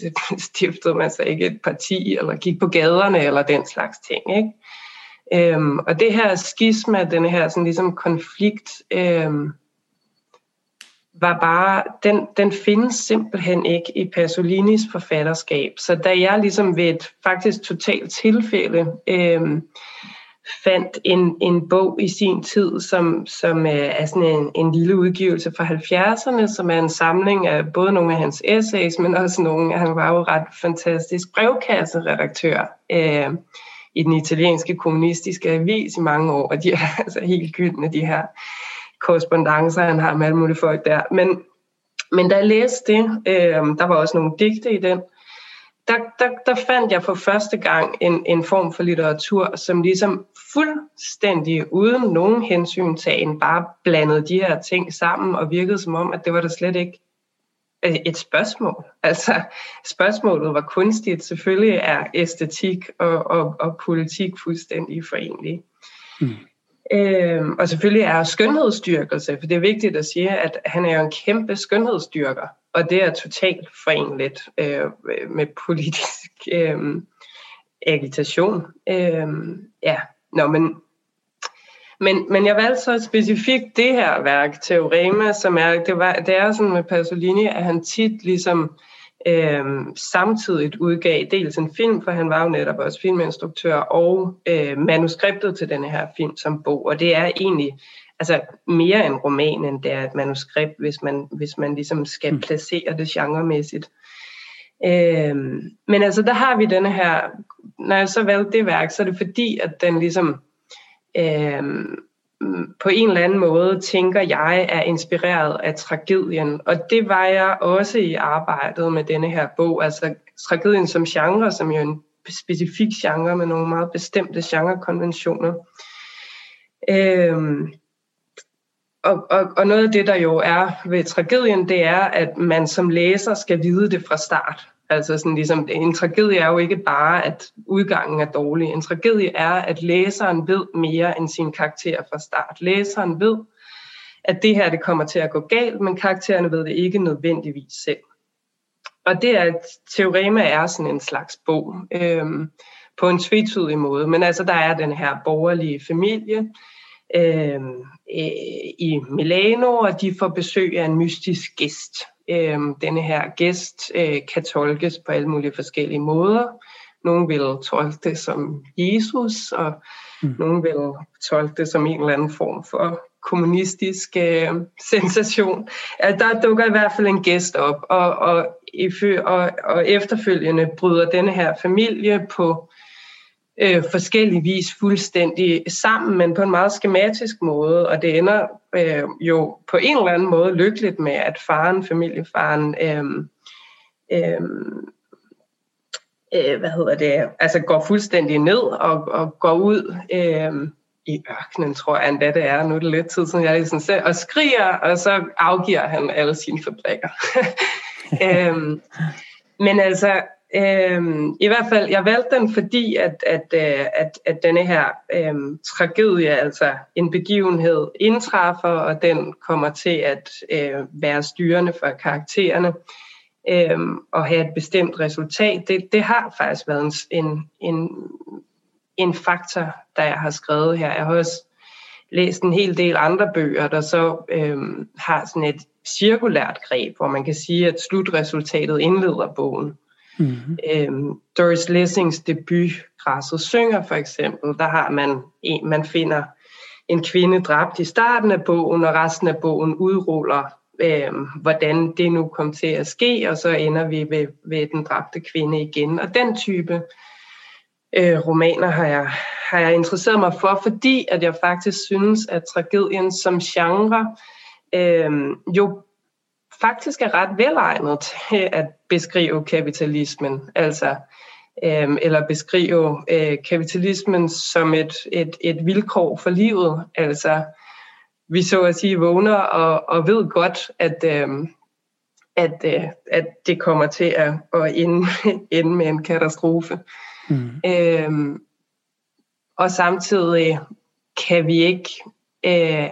stiftede man så ikke et parti, eller gik på gaderne, eller den slags ting, ikke? Øhm, og det her skisma, den her sådan ligesom konflikt, øhm, var bare, den, den findes simpelthen ikke i Pasolinis forfatterskab. Så da jeg ligesom ved et faktisk totalt tilfælde øhm, fandt en, en bog i sin tid, som, som øh, er sådan en, en lille udgivelse fra 70'erne, som er en samling af både nogle af hans essays, men også nogle, han var jo ret fantastisk brevkasseredaktør. Øh, i den italienske kommunistiske avis i mange år, og de er altså helt gyldne, de her korrespondencer, han har med alle mulige folk der. Men, men da jeg læste det, øh, der var også nogle digte i den, der, der, der fandt jeg for første gang en, en form for litteratur, som ligesom fuldstændig uden nogen hensyntagen bare blandede de her ting sammen og virkede som om, at det var der slet ikke et spørgsmål. Altså, spørgsmålet var kunstigt. Selvfølgelig er æstetik og, og, og politik fuldstændig forenlige. Mm. Øhm, og selvfølgelig er skønhedsstyrkelse, for det er vigtigt at sige, at han er jo en kæmpe skønhedsstyrker, og det er totalt forenligt øh, med politisk øh, agitation. Øh, ja, Nå, men men, men jeg valgte så specifikt det her værk, Teorema, som er, det, var, det er sådan med Pasolini, at han tit ligesom Øhm, samtidig udgav dels en film, for han var jo netop også filminstruktør, og øh, manuskriptet til denne her film som bog. Og det er egentlig altså, mere en roman, end det er et manuskript, hvis man, hvis man ligesom skal mm. placere det genremæssigt. Øhm, men altså, der har vi denne her, når jeg så valgte det værk, så er det fordi, at den ligesom øh, på en eller anden måde, tænker jeg, er inspireret af tragedien. Og det var jeg også i arbejdet med denne her bog. Altså tragedien som genre, som jo er en specifik genre med nogle meget bestemte genrekonventioner. Øhm, og, og, og noget af det, der jo er ved tragedien, det er, at man som læser skal vide det fra start. Altså sådan ligesom, en tragedie er jo ikke bare, at udgangen er dårlig. En tragedie er, at læseren ved mere end sin karakter fra start. Læseren ved, at det her det kommer til at gå galt, men karaktererne ved det ikke nødvendigvis selv. Og det er, at Teorema er sådan en slags bog, øhm, på en tvetydig måde. Men altså, der er den her borgerlige familie øhm, øh, i Milano, og de får besøg af en mystisk gæst øh, denne her gæst øh, kan tolkes på alle mulige forskellige måder. Nogle vil tolke det som Jesus, og mm. nogle vil tolke det som en eller anden form for kommunistisk øh, sensation. Altså, der dukker i hvert fald en gæst op, og, og, og, og efterfølgende bryder denne her familie på øh, forskelligvis fuldstændig sammen, men på en meget skematisk måde, og det ender øh, jo på en eller anden måde lykkeligt med, at faren, familiefaren, øh, øh, øh, hvad hedder det, altså går fuldstændig ned og, og går ud øh, i ørkenen, tror jeg endda det er, nu er det lidt tid siden jeg ligesom ser, og skriger, og så afgiver han alle sine fabrikker. øh, men altså, Øhm, I hvert fald, jeg valgte den, fordi at, at, øh, at, at denne her øhm, tragedie, altså en begivenhed, indtræffer, og den kommer til at øh, være styrende for karaktererne øhm, og have et bestemt resultat. Det, det har faktisk været en, en, en faktor, der jeg har skrevet her. Jeg har også læst en hel del andre bøger, der så øhm, har sådan et cirkulært greb, hvor man kan sige, at slutresultatet indleder bogen. Mm-hmm. Øhm, Doris Lessings debut, Græsset synger for eksempel, der har man en, man finder en kvinde dræbt i starten af bogen, og resten af bogen udruller, øhm, hvordan det nu kom til at ske, og så ender vi ved, ved den dræbte kvinde igen. Og den type øh, romaner har jeg, har jeg interesseret mig for, fordi at jeg faktisk synes, at tragedien som genre øh, jo faktisk er ret velegnet til at beskrive kapitalismen, altså øh, eller beskrive øh, kapitalismen som et, et, et vilkår for livet. Altså, vi så at sige vågner og, og ved godt, at, øh, at, øh, at det kommer til at, at ende, ende med en katastrofe. Mm. Øh, og samtidig kan vi ikke øh,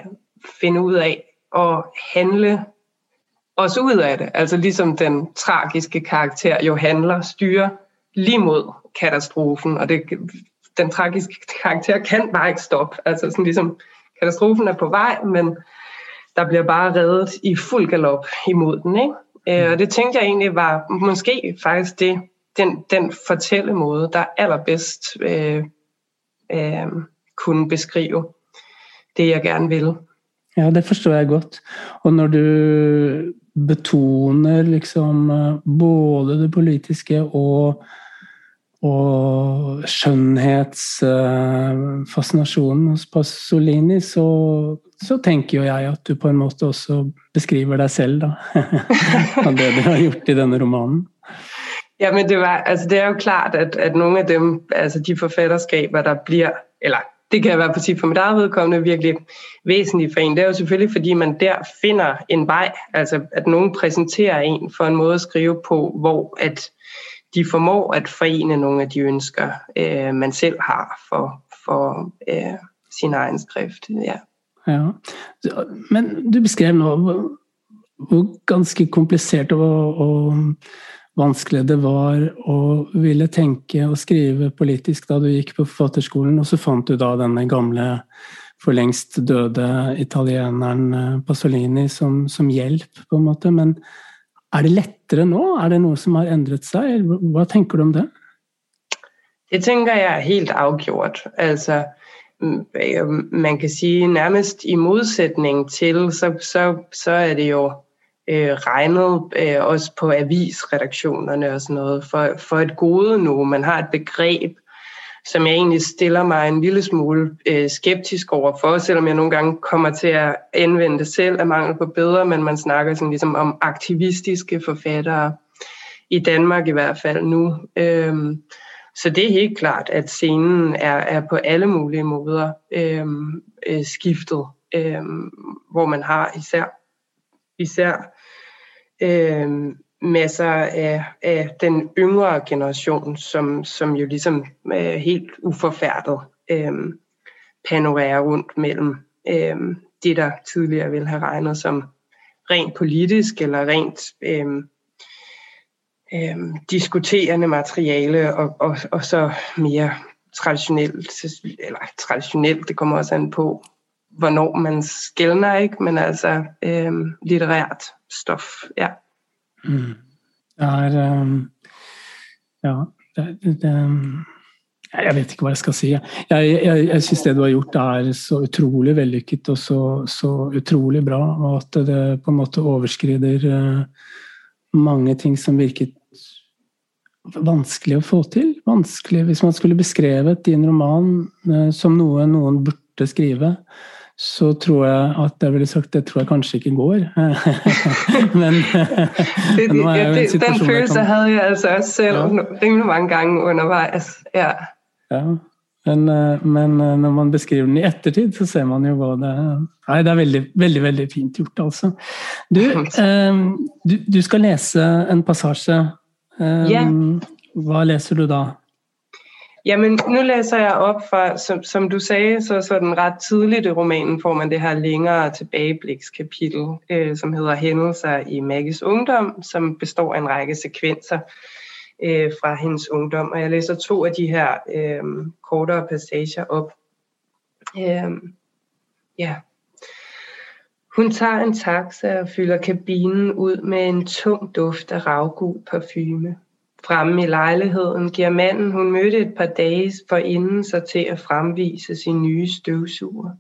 finde ud af at handle os ud af det. Altså ligesom den tragiske karakter jo handler, styrer lige mod katastrofen, og det, den tragiske karakter kan bare ikke stoppe. Altså sådan ligesom, katastrofen er på vej, men der bliver bare reddet i fuld galop imod den. Ikke? Øh, og det tænkte jeg egentlig var måske faktisk det, den, den fortællemåde, der allerbedst øh, øh, kunne beskrive det, jeg gerne ville. Ja, det forstår jeg godt. Og når du betoner liksom eh, både det politiske og, og skjønnhetsfascinasjonen eh, hos Pasolini, så, så, tenker jo jeg at du på en måte også beskriver deg selv, da. Av det du har gjort i denne romanen. Ja, men det, var, altså det er jo klart, at, at nogle af dem, altså de forfatterskaber, der bliver, eller det kan være sige for mit eget vedkommende virkelig væsentligt for en. Det er jo selvfølgelig, fordi man der finder en vej, altså at nogen præsenterer en for en måde at skrive på, hvor at de formår at forene nogle af de ønsker, øh, man selv har for, for øh, sin egen skrift. Ja. ja. Men du beskrev nå hvor ganske kompliceret og, og vanskelig det var å ville tenke og skrive politisk da du gikk på forfatterskolen, og så fant du da denne gamle, for lengst døde italieneren eh, Pasolini som, som hjelp, på en måte. Men er det lettere nå? Er det noe som har endret seg? Hva tenker du om det? Det tænker jeg er helt afgjort. Altså, øh, man kan sige nærmest i modsætning til, så, så, så er det jo øh, regnet øh, også på avisredaktionerne og sådan noget for, for et gode nu. Man har et begreb, som jeg egentlig stiller mig en lille smule øh, skeptisk over for, selvom jeg nogle gange kommer til at anvende det selv af mangel på bedre, men man snakker sådan ligesom om aktivistiske forfattere, i Danmark i hvert fald nu. Øhm, så det er helt klart, at scenen er, er på alle mulige måder øhm, øh, skiftet, øhm, hvor man har især, især øhm, masser af, af den yngre generation, som, som jo ligesom er helt uforfærdet øh, panorerer rundt mellem øh, det, der tidligere ville have regnet som rent politisk eller rent øh, øh, diskuterende materiale, og, og, og så mere traditionelt, eller traditionelt, det kommer også an på, hvornår man skældner, ikke? men altså øh, litterært stof, ja. Mm. Der er um, Ja, det, det, øhm, Jeg vet ikke hva jeg skal si. Jeg, jeg, jeg syns det du har gjort er så utrolig vellykket og så, så, utrolig bra. Og at det på en måte overskrider uh, mange ting som virket vanskelig å få til. Vanskelig Hvis man skulle beskrevet din roman uh, som noe noen burde skrive, så tror jeg at jeg ville sagt det tror jeg kanskje ikke går. men, det, men ja, det, den følelse kan... havde jeg altså også selv ja. rimelig mange gange undervejs. Ja. ja. Men, eh, men, eh, når man beskriver den i ettertid, så ser man jo hva det er. Nei, det er veldig, veldig veldig fint gjort, altså. Du, um, du, du skal lese en passasje. Um, ja. Hva leser du da? Jamen, nu læser jeg op fra, som, som du sagde, så sådan ret tidligt i romanen får man det her længere tilbageblikskapitel, øh, som hedder Hændelser i Maggies ungdom, som består af en række sekvenser øh, fra hendes ungdom. Og jeg læser to af de her øh, kortere passager op. Øh, ja. Hun tager en taxa og fylder kabinen ud med en tung duft af ravgul parfume. Fremme i lejligheden giver manden, hun mødte et par dage forinden sig til at fremvise sin nye støvsuger.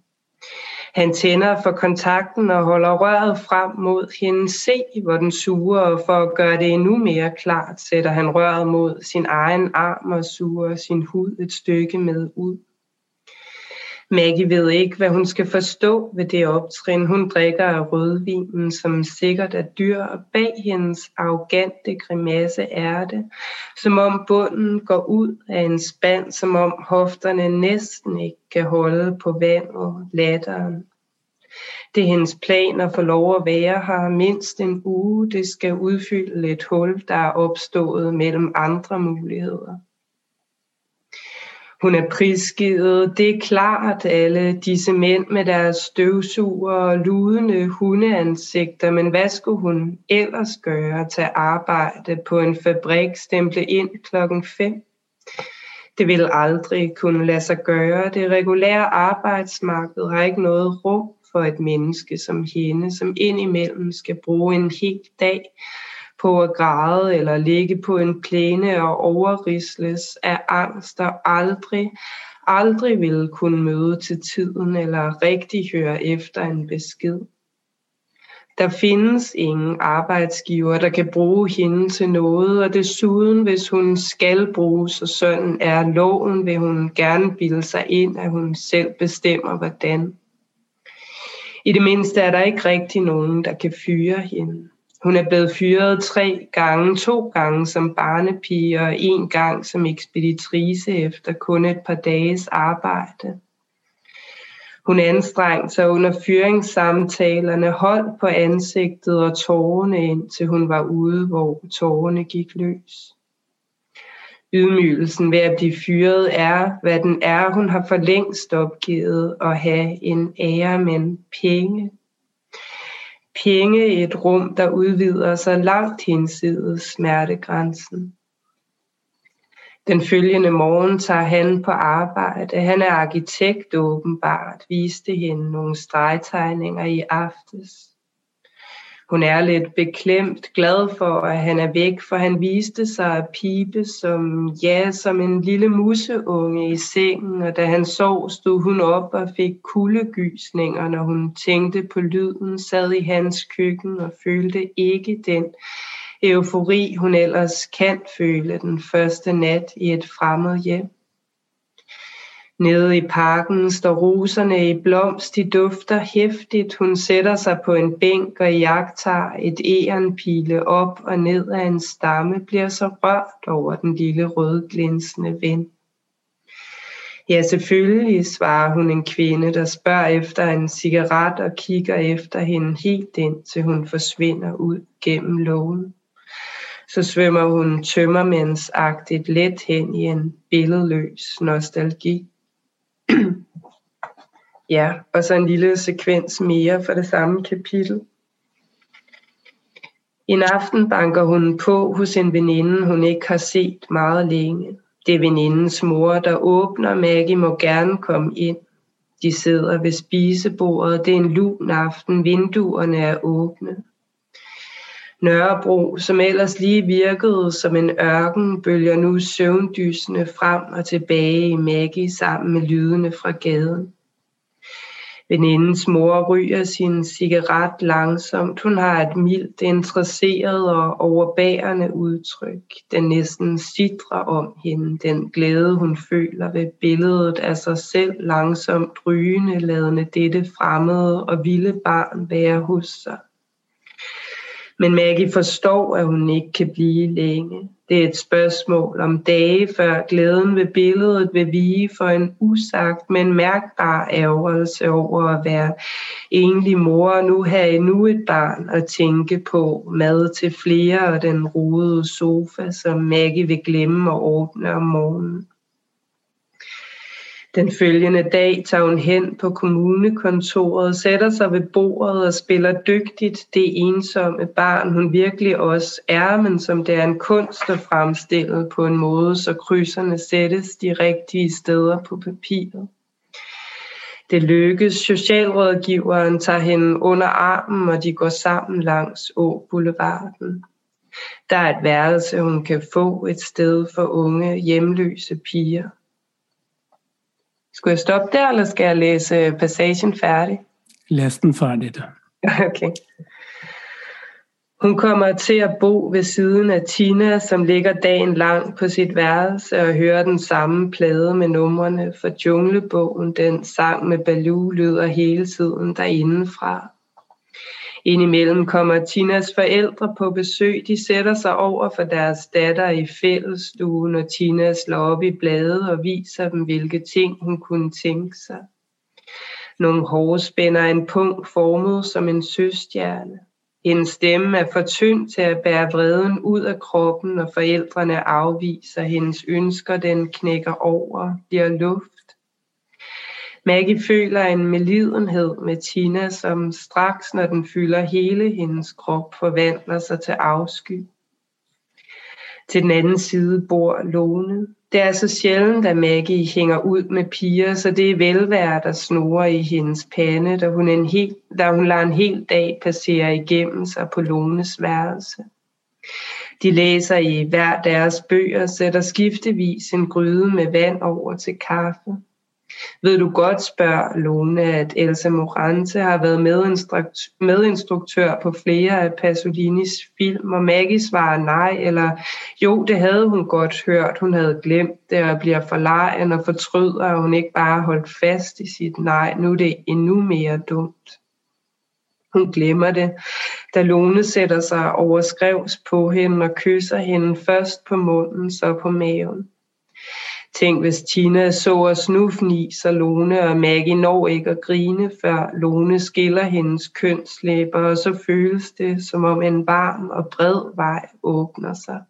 Han tænder for kontakten og holder røret frem mod hende se, hvor den suger, og for at gøre det endnu mere klart, sætter han røret mod sin egen arm og suger sin hud et stykke med ud. Maggie ved ikke, hvad hun skal forstå ved det optrin. Hun drikker af rødvinen, som sikkert er dyr, og bag hendes arrogante grimasse er det, som om bunden går ud af en spand, som om hofterne næsten ikke kan holde på vandet, latteren. Det er hendes plan at få lov at være her mindst en uge. Det skal udfylde et hul, der er opstået mellem andre muligheder. Hun er prisgivet. Det er klart, alle disse mænd med deres støvsuger og ludende hundeansigter, men hvad skulle hun ellers gøre? til arbejde på en fabrik, stemple ind klokken 5? Det vil aldrig kunne lade sig gøre. Det regulære arbejdsmarked har ikke noget rum for et menneske som hende, som indimellem skal bruge en hel dag på at græde eller ligge på en plæne og overrisles af angst der aldrig, aldrig ville kunne møde til tiden eller rigtig høre efter en besked. Der findes ingen arbejdsgiver, der kan bruge hende til noget, og desuden, hvis hun skal bruges, og sådan er loven, vil hun gerne bilde sig ind, at hun selv bestemmer, hvordan. I det mindste er der ikke rigtig nogen, der kan fyre hende. Hun er blevet fyret tre gange, to gange som barnepige og en gang som ekspeditrice efter kun et par dages arbejde. Hun anstrengte sig under fyringssamtalerne, holdt på ansigtet og tårerne indtil hun var ude, hvor tårerne gik løs. Ydmygelsen ved at blive fyret er, hvad den er. Hun har for længst opgivet at have en ære, men penge penge i et rum, der udvider sig langt hinsides smertegrænsen. Den følgende morgen tager han på arbejde. Han er arkitekt åbenbart, viste hende nogle stregtegninger i aftes. Hun er lidt beklemt, glad for, at han er væk, for han viste sig at pipe som, ja, som en lille museunge i sengen, og da han sov, stod hun op og fik kuldegysninger, når hun tænkte på lyden, sad i hans køkken og følte ikke den eufori, hun ellers kan føle den første nat i et fremmed hjem. Nede i parken står roserne i blomst, de dufter hæftigt. Hun sætter sig på en bænk og jagter et ærenpile op og ned af en stamme, bliver så rørt over den lille rødglinsende ven. Ja, selvfølgelig, svarer hun en kvinde, der spørger efter en cigaret og kigger efter hende helt ind, til hun forsvinder ud gennem lågen. Så svømmer hun tømmermændsagtigt let hen i en billedløs nostalgi. ja, og så en lille sekvens mere for det samme kapitel. En aften banker hun på hos en veninde, hun ikke har set meget længe. Det er venindens mor, der åbner. Maggie må gerne komme ind. De sidder ved spisebordet. Det er en lun aften. Vinduerne er åbne. Nørrebro, som ellers lige virkede som en ørken, bølger nu søvndysende frem og tilbage i Maggie sammen med lydene fra gaden. Venindens mor ryger sin cigaret langsomt. Hun har et mildt, interesseret og overbærende udtryk. Den næsten sidrer om hende. Den glæde, hun føler ved billedet af sig selv langsomt rygende, ladende dette fremmede og vilde barn være hos sig. Men Maggie forstår, at hun ikke kan blive længe. Det er et spørgsmål om dage, før glæden ved billedet vil vige for en usagt, men mærkbar ærgerelse over at være enlig mor og nu have endnu et barn at tænke på. Mad til flere og den rodede sofa, som Maggie vil glemme at ordne om morgenen. Den følgende dag tager hun hen på kommunekontoret, sætter sig ved bordet og spiller dygtigt det ensomme barn, hun virkelig også er, men som det er en kunst at fremstille på en måde, så krydserne sættes de rigtige steder på papiret. Det lykkes. Socialrådgiveren tager hende under armen, og de går sammen langs Å Boulevarden. Der er et værelse, hun kan få et sted for unge hjemløse piger. Skulle jeg stoppe der, eller skal jeg læse passagen færdig? Læs den færdig, da. Okay. Hun kommer til at bo ved siden af Tina, som ligger dagen lang på sit værelse og hører den samme plade med numrene for Junglebogen. Den sang med Baloo lyder hele tiden derindefra. Indimellem kommer Tinas forældre på besøg. De sætter sig over for deres datter i fællesstuen, og Tina slår op i bladet og viser dem, hvilke ting hun kunne tænke sig. Nogle hårspænder en punkt formet som en søstjerne. En stemme er for tynd til at bære vreden ud af kroppen, og forældrene afviser hendes ønsker. Den knækker over, bliver luft Maggie føler en melidenhed med Tina, som straks, når den fylder hele hendes krop, forvandler sig til afsky. Til den anden side bor Lone. Det er så sjældent, at Maggie hænger ud med piger, så det er velvære, der snorer i hendes pande, da hun, en hel, da hun lader en hel dag passere igennem sig på Lones værelse. De læser i hver deres bøger, sætter skiftevis en gryde med vand over til kaffe. Ved du godt, spørger Lone, at Elsa Morante har været medinstruktør på flere af Pasolinis film, og Maggie svarer nej, eller jo, det havde hun godt hørt, hun havde glemt det, og bliver forlegen og fortryder, at hun ikke bare holdt fast i sit nej, nu er det endnu mere dumt. Hun glemmer det, da Lone sætter sig overskrevs på hende og kysser hende først på munden, så på maven. Tænk, hvis Tina så os nu så Lone og Maggie når ikke at grine, før Lone skiller hendes kønslæber, og så føles det, som om en varm og bred vej åbner sig.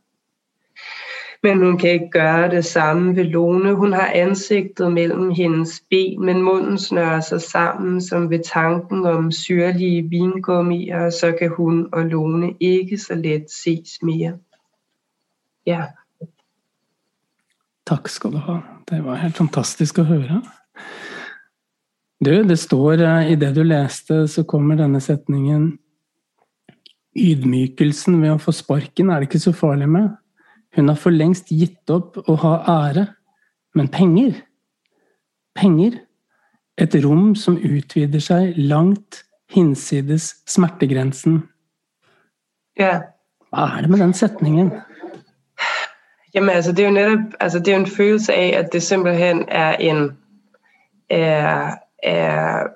Men hun kan ikke gøre det samme ved Lone. Hun har ansigtet mellem hendes ben, men munden snører sig sammen som ved tanken om syrlige vingummier, og så kan hun og Lone ikke så let ses mere. Ja. Takk skal du ha. Det var helt fantastisk å høre. Du, det står eh, i det du leste, så kommer denne setningen Ydmykelsen ved å få sparken er det ikke så farlig med. Hun har for lengst gitt opp å ha ære. Men penger Penger Et rom som utvider seg langt hinsides smertegrensen. Ja. Hva er det med den setningen? Jamen altså, det er jo netop, altså det er jo en følelse af, at det simpelthen er en, er, er,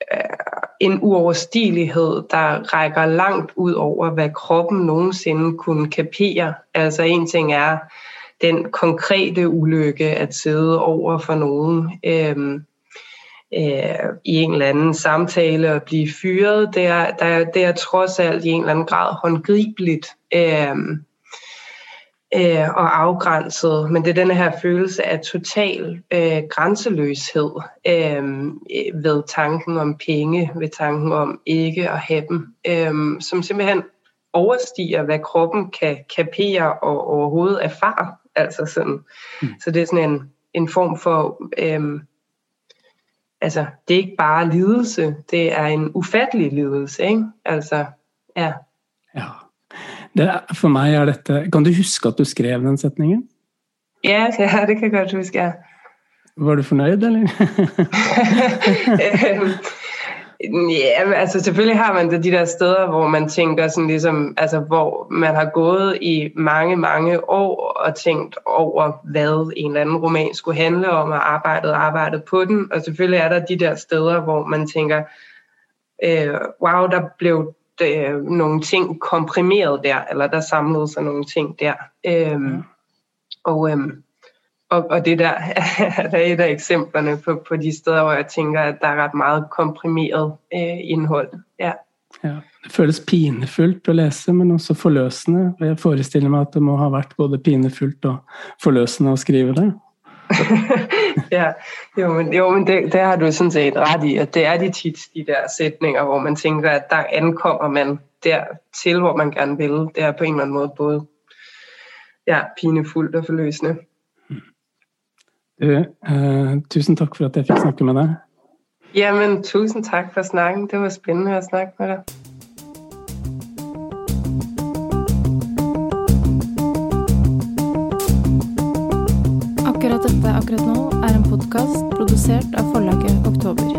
er en uoverstigelighed, der rækker langt ud over, hvad kroppen nogensinde kunne kapere. Altså en ting er den konkrete ulykke at sidde over for nogen øhm, øh, i en eller anden samtale og blive fyret. Det er, der, det er trods alt i en eller anden grad håndgribeligt. Øhm, øh, og afgrænset, men det er denne her følelse af total øh, grænseløshed øh, ved tanken om penge, ved tanken om ikke at have dem, øh, som simpelthen overstiger, hvad kroppen kan kapere og overhovedet erfare. Altså sådan. Mm. Så det er sådan en, en form for, øh, altså det er ikke bare lidelse, det er en ufattelig lidelse, ikke? Altså, ja. Ja. Det, for meg er dette Kan du huske at du skrev den setningen? Ja, ja det kan jeg godt huske. Var du fornøyd, eller? ja, altså selvfølgelig har man det de der steder, hvor man tænker sådan ligesom, altså hvor man har gået i mange, mange år og tænkt over, hvad en eller anden roman skulle handle om, og arbejdet og arbejdet på den. Og selvfølgelig er der de der steder, hvor man tænker, øh, wow, der blev øh, nogle ting komprimeret der, eller der samlede sig nogle ting der. Øhm, ja. og, øhm, og, og det der, er et af eksemplerne på, på de steder, hvor jeg tænker, at der er ret meget komprimeret øh, indhold. Ja. Ja, det føles pinefullt å lese, men også forløsende. Jeg forestiller meg at det må ha vært både pinefullt og forløsende å skrive det. ja, jo, men, jo, men det, det har du sådan set ret i, at det er de tit de der sætninger, hvor man tænker, at der ankommer man der til, hvor man gerne vil. Det er på en eller anden måde både ja, pinefuldt og forløsende. Du, uh, tusen tak for at jeg fik snakke med dig. Jamen, tusind tak for snakken. Det var spændende at snakke med dig. Podkast produsert av forlaget Oktober.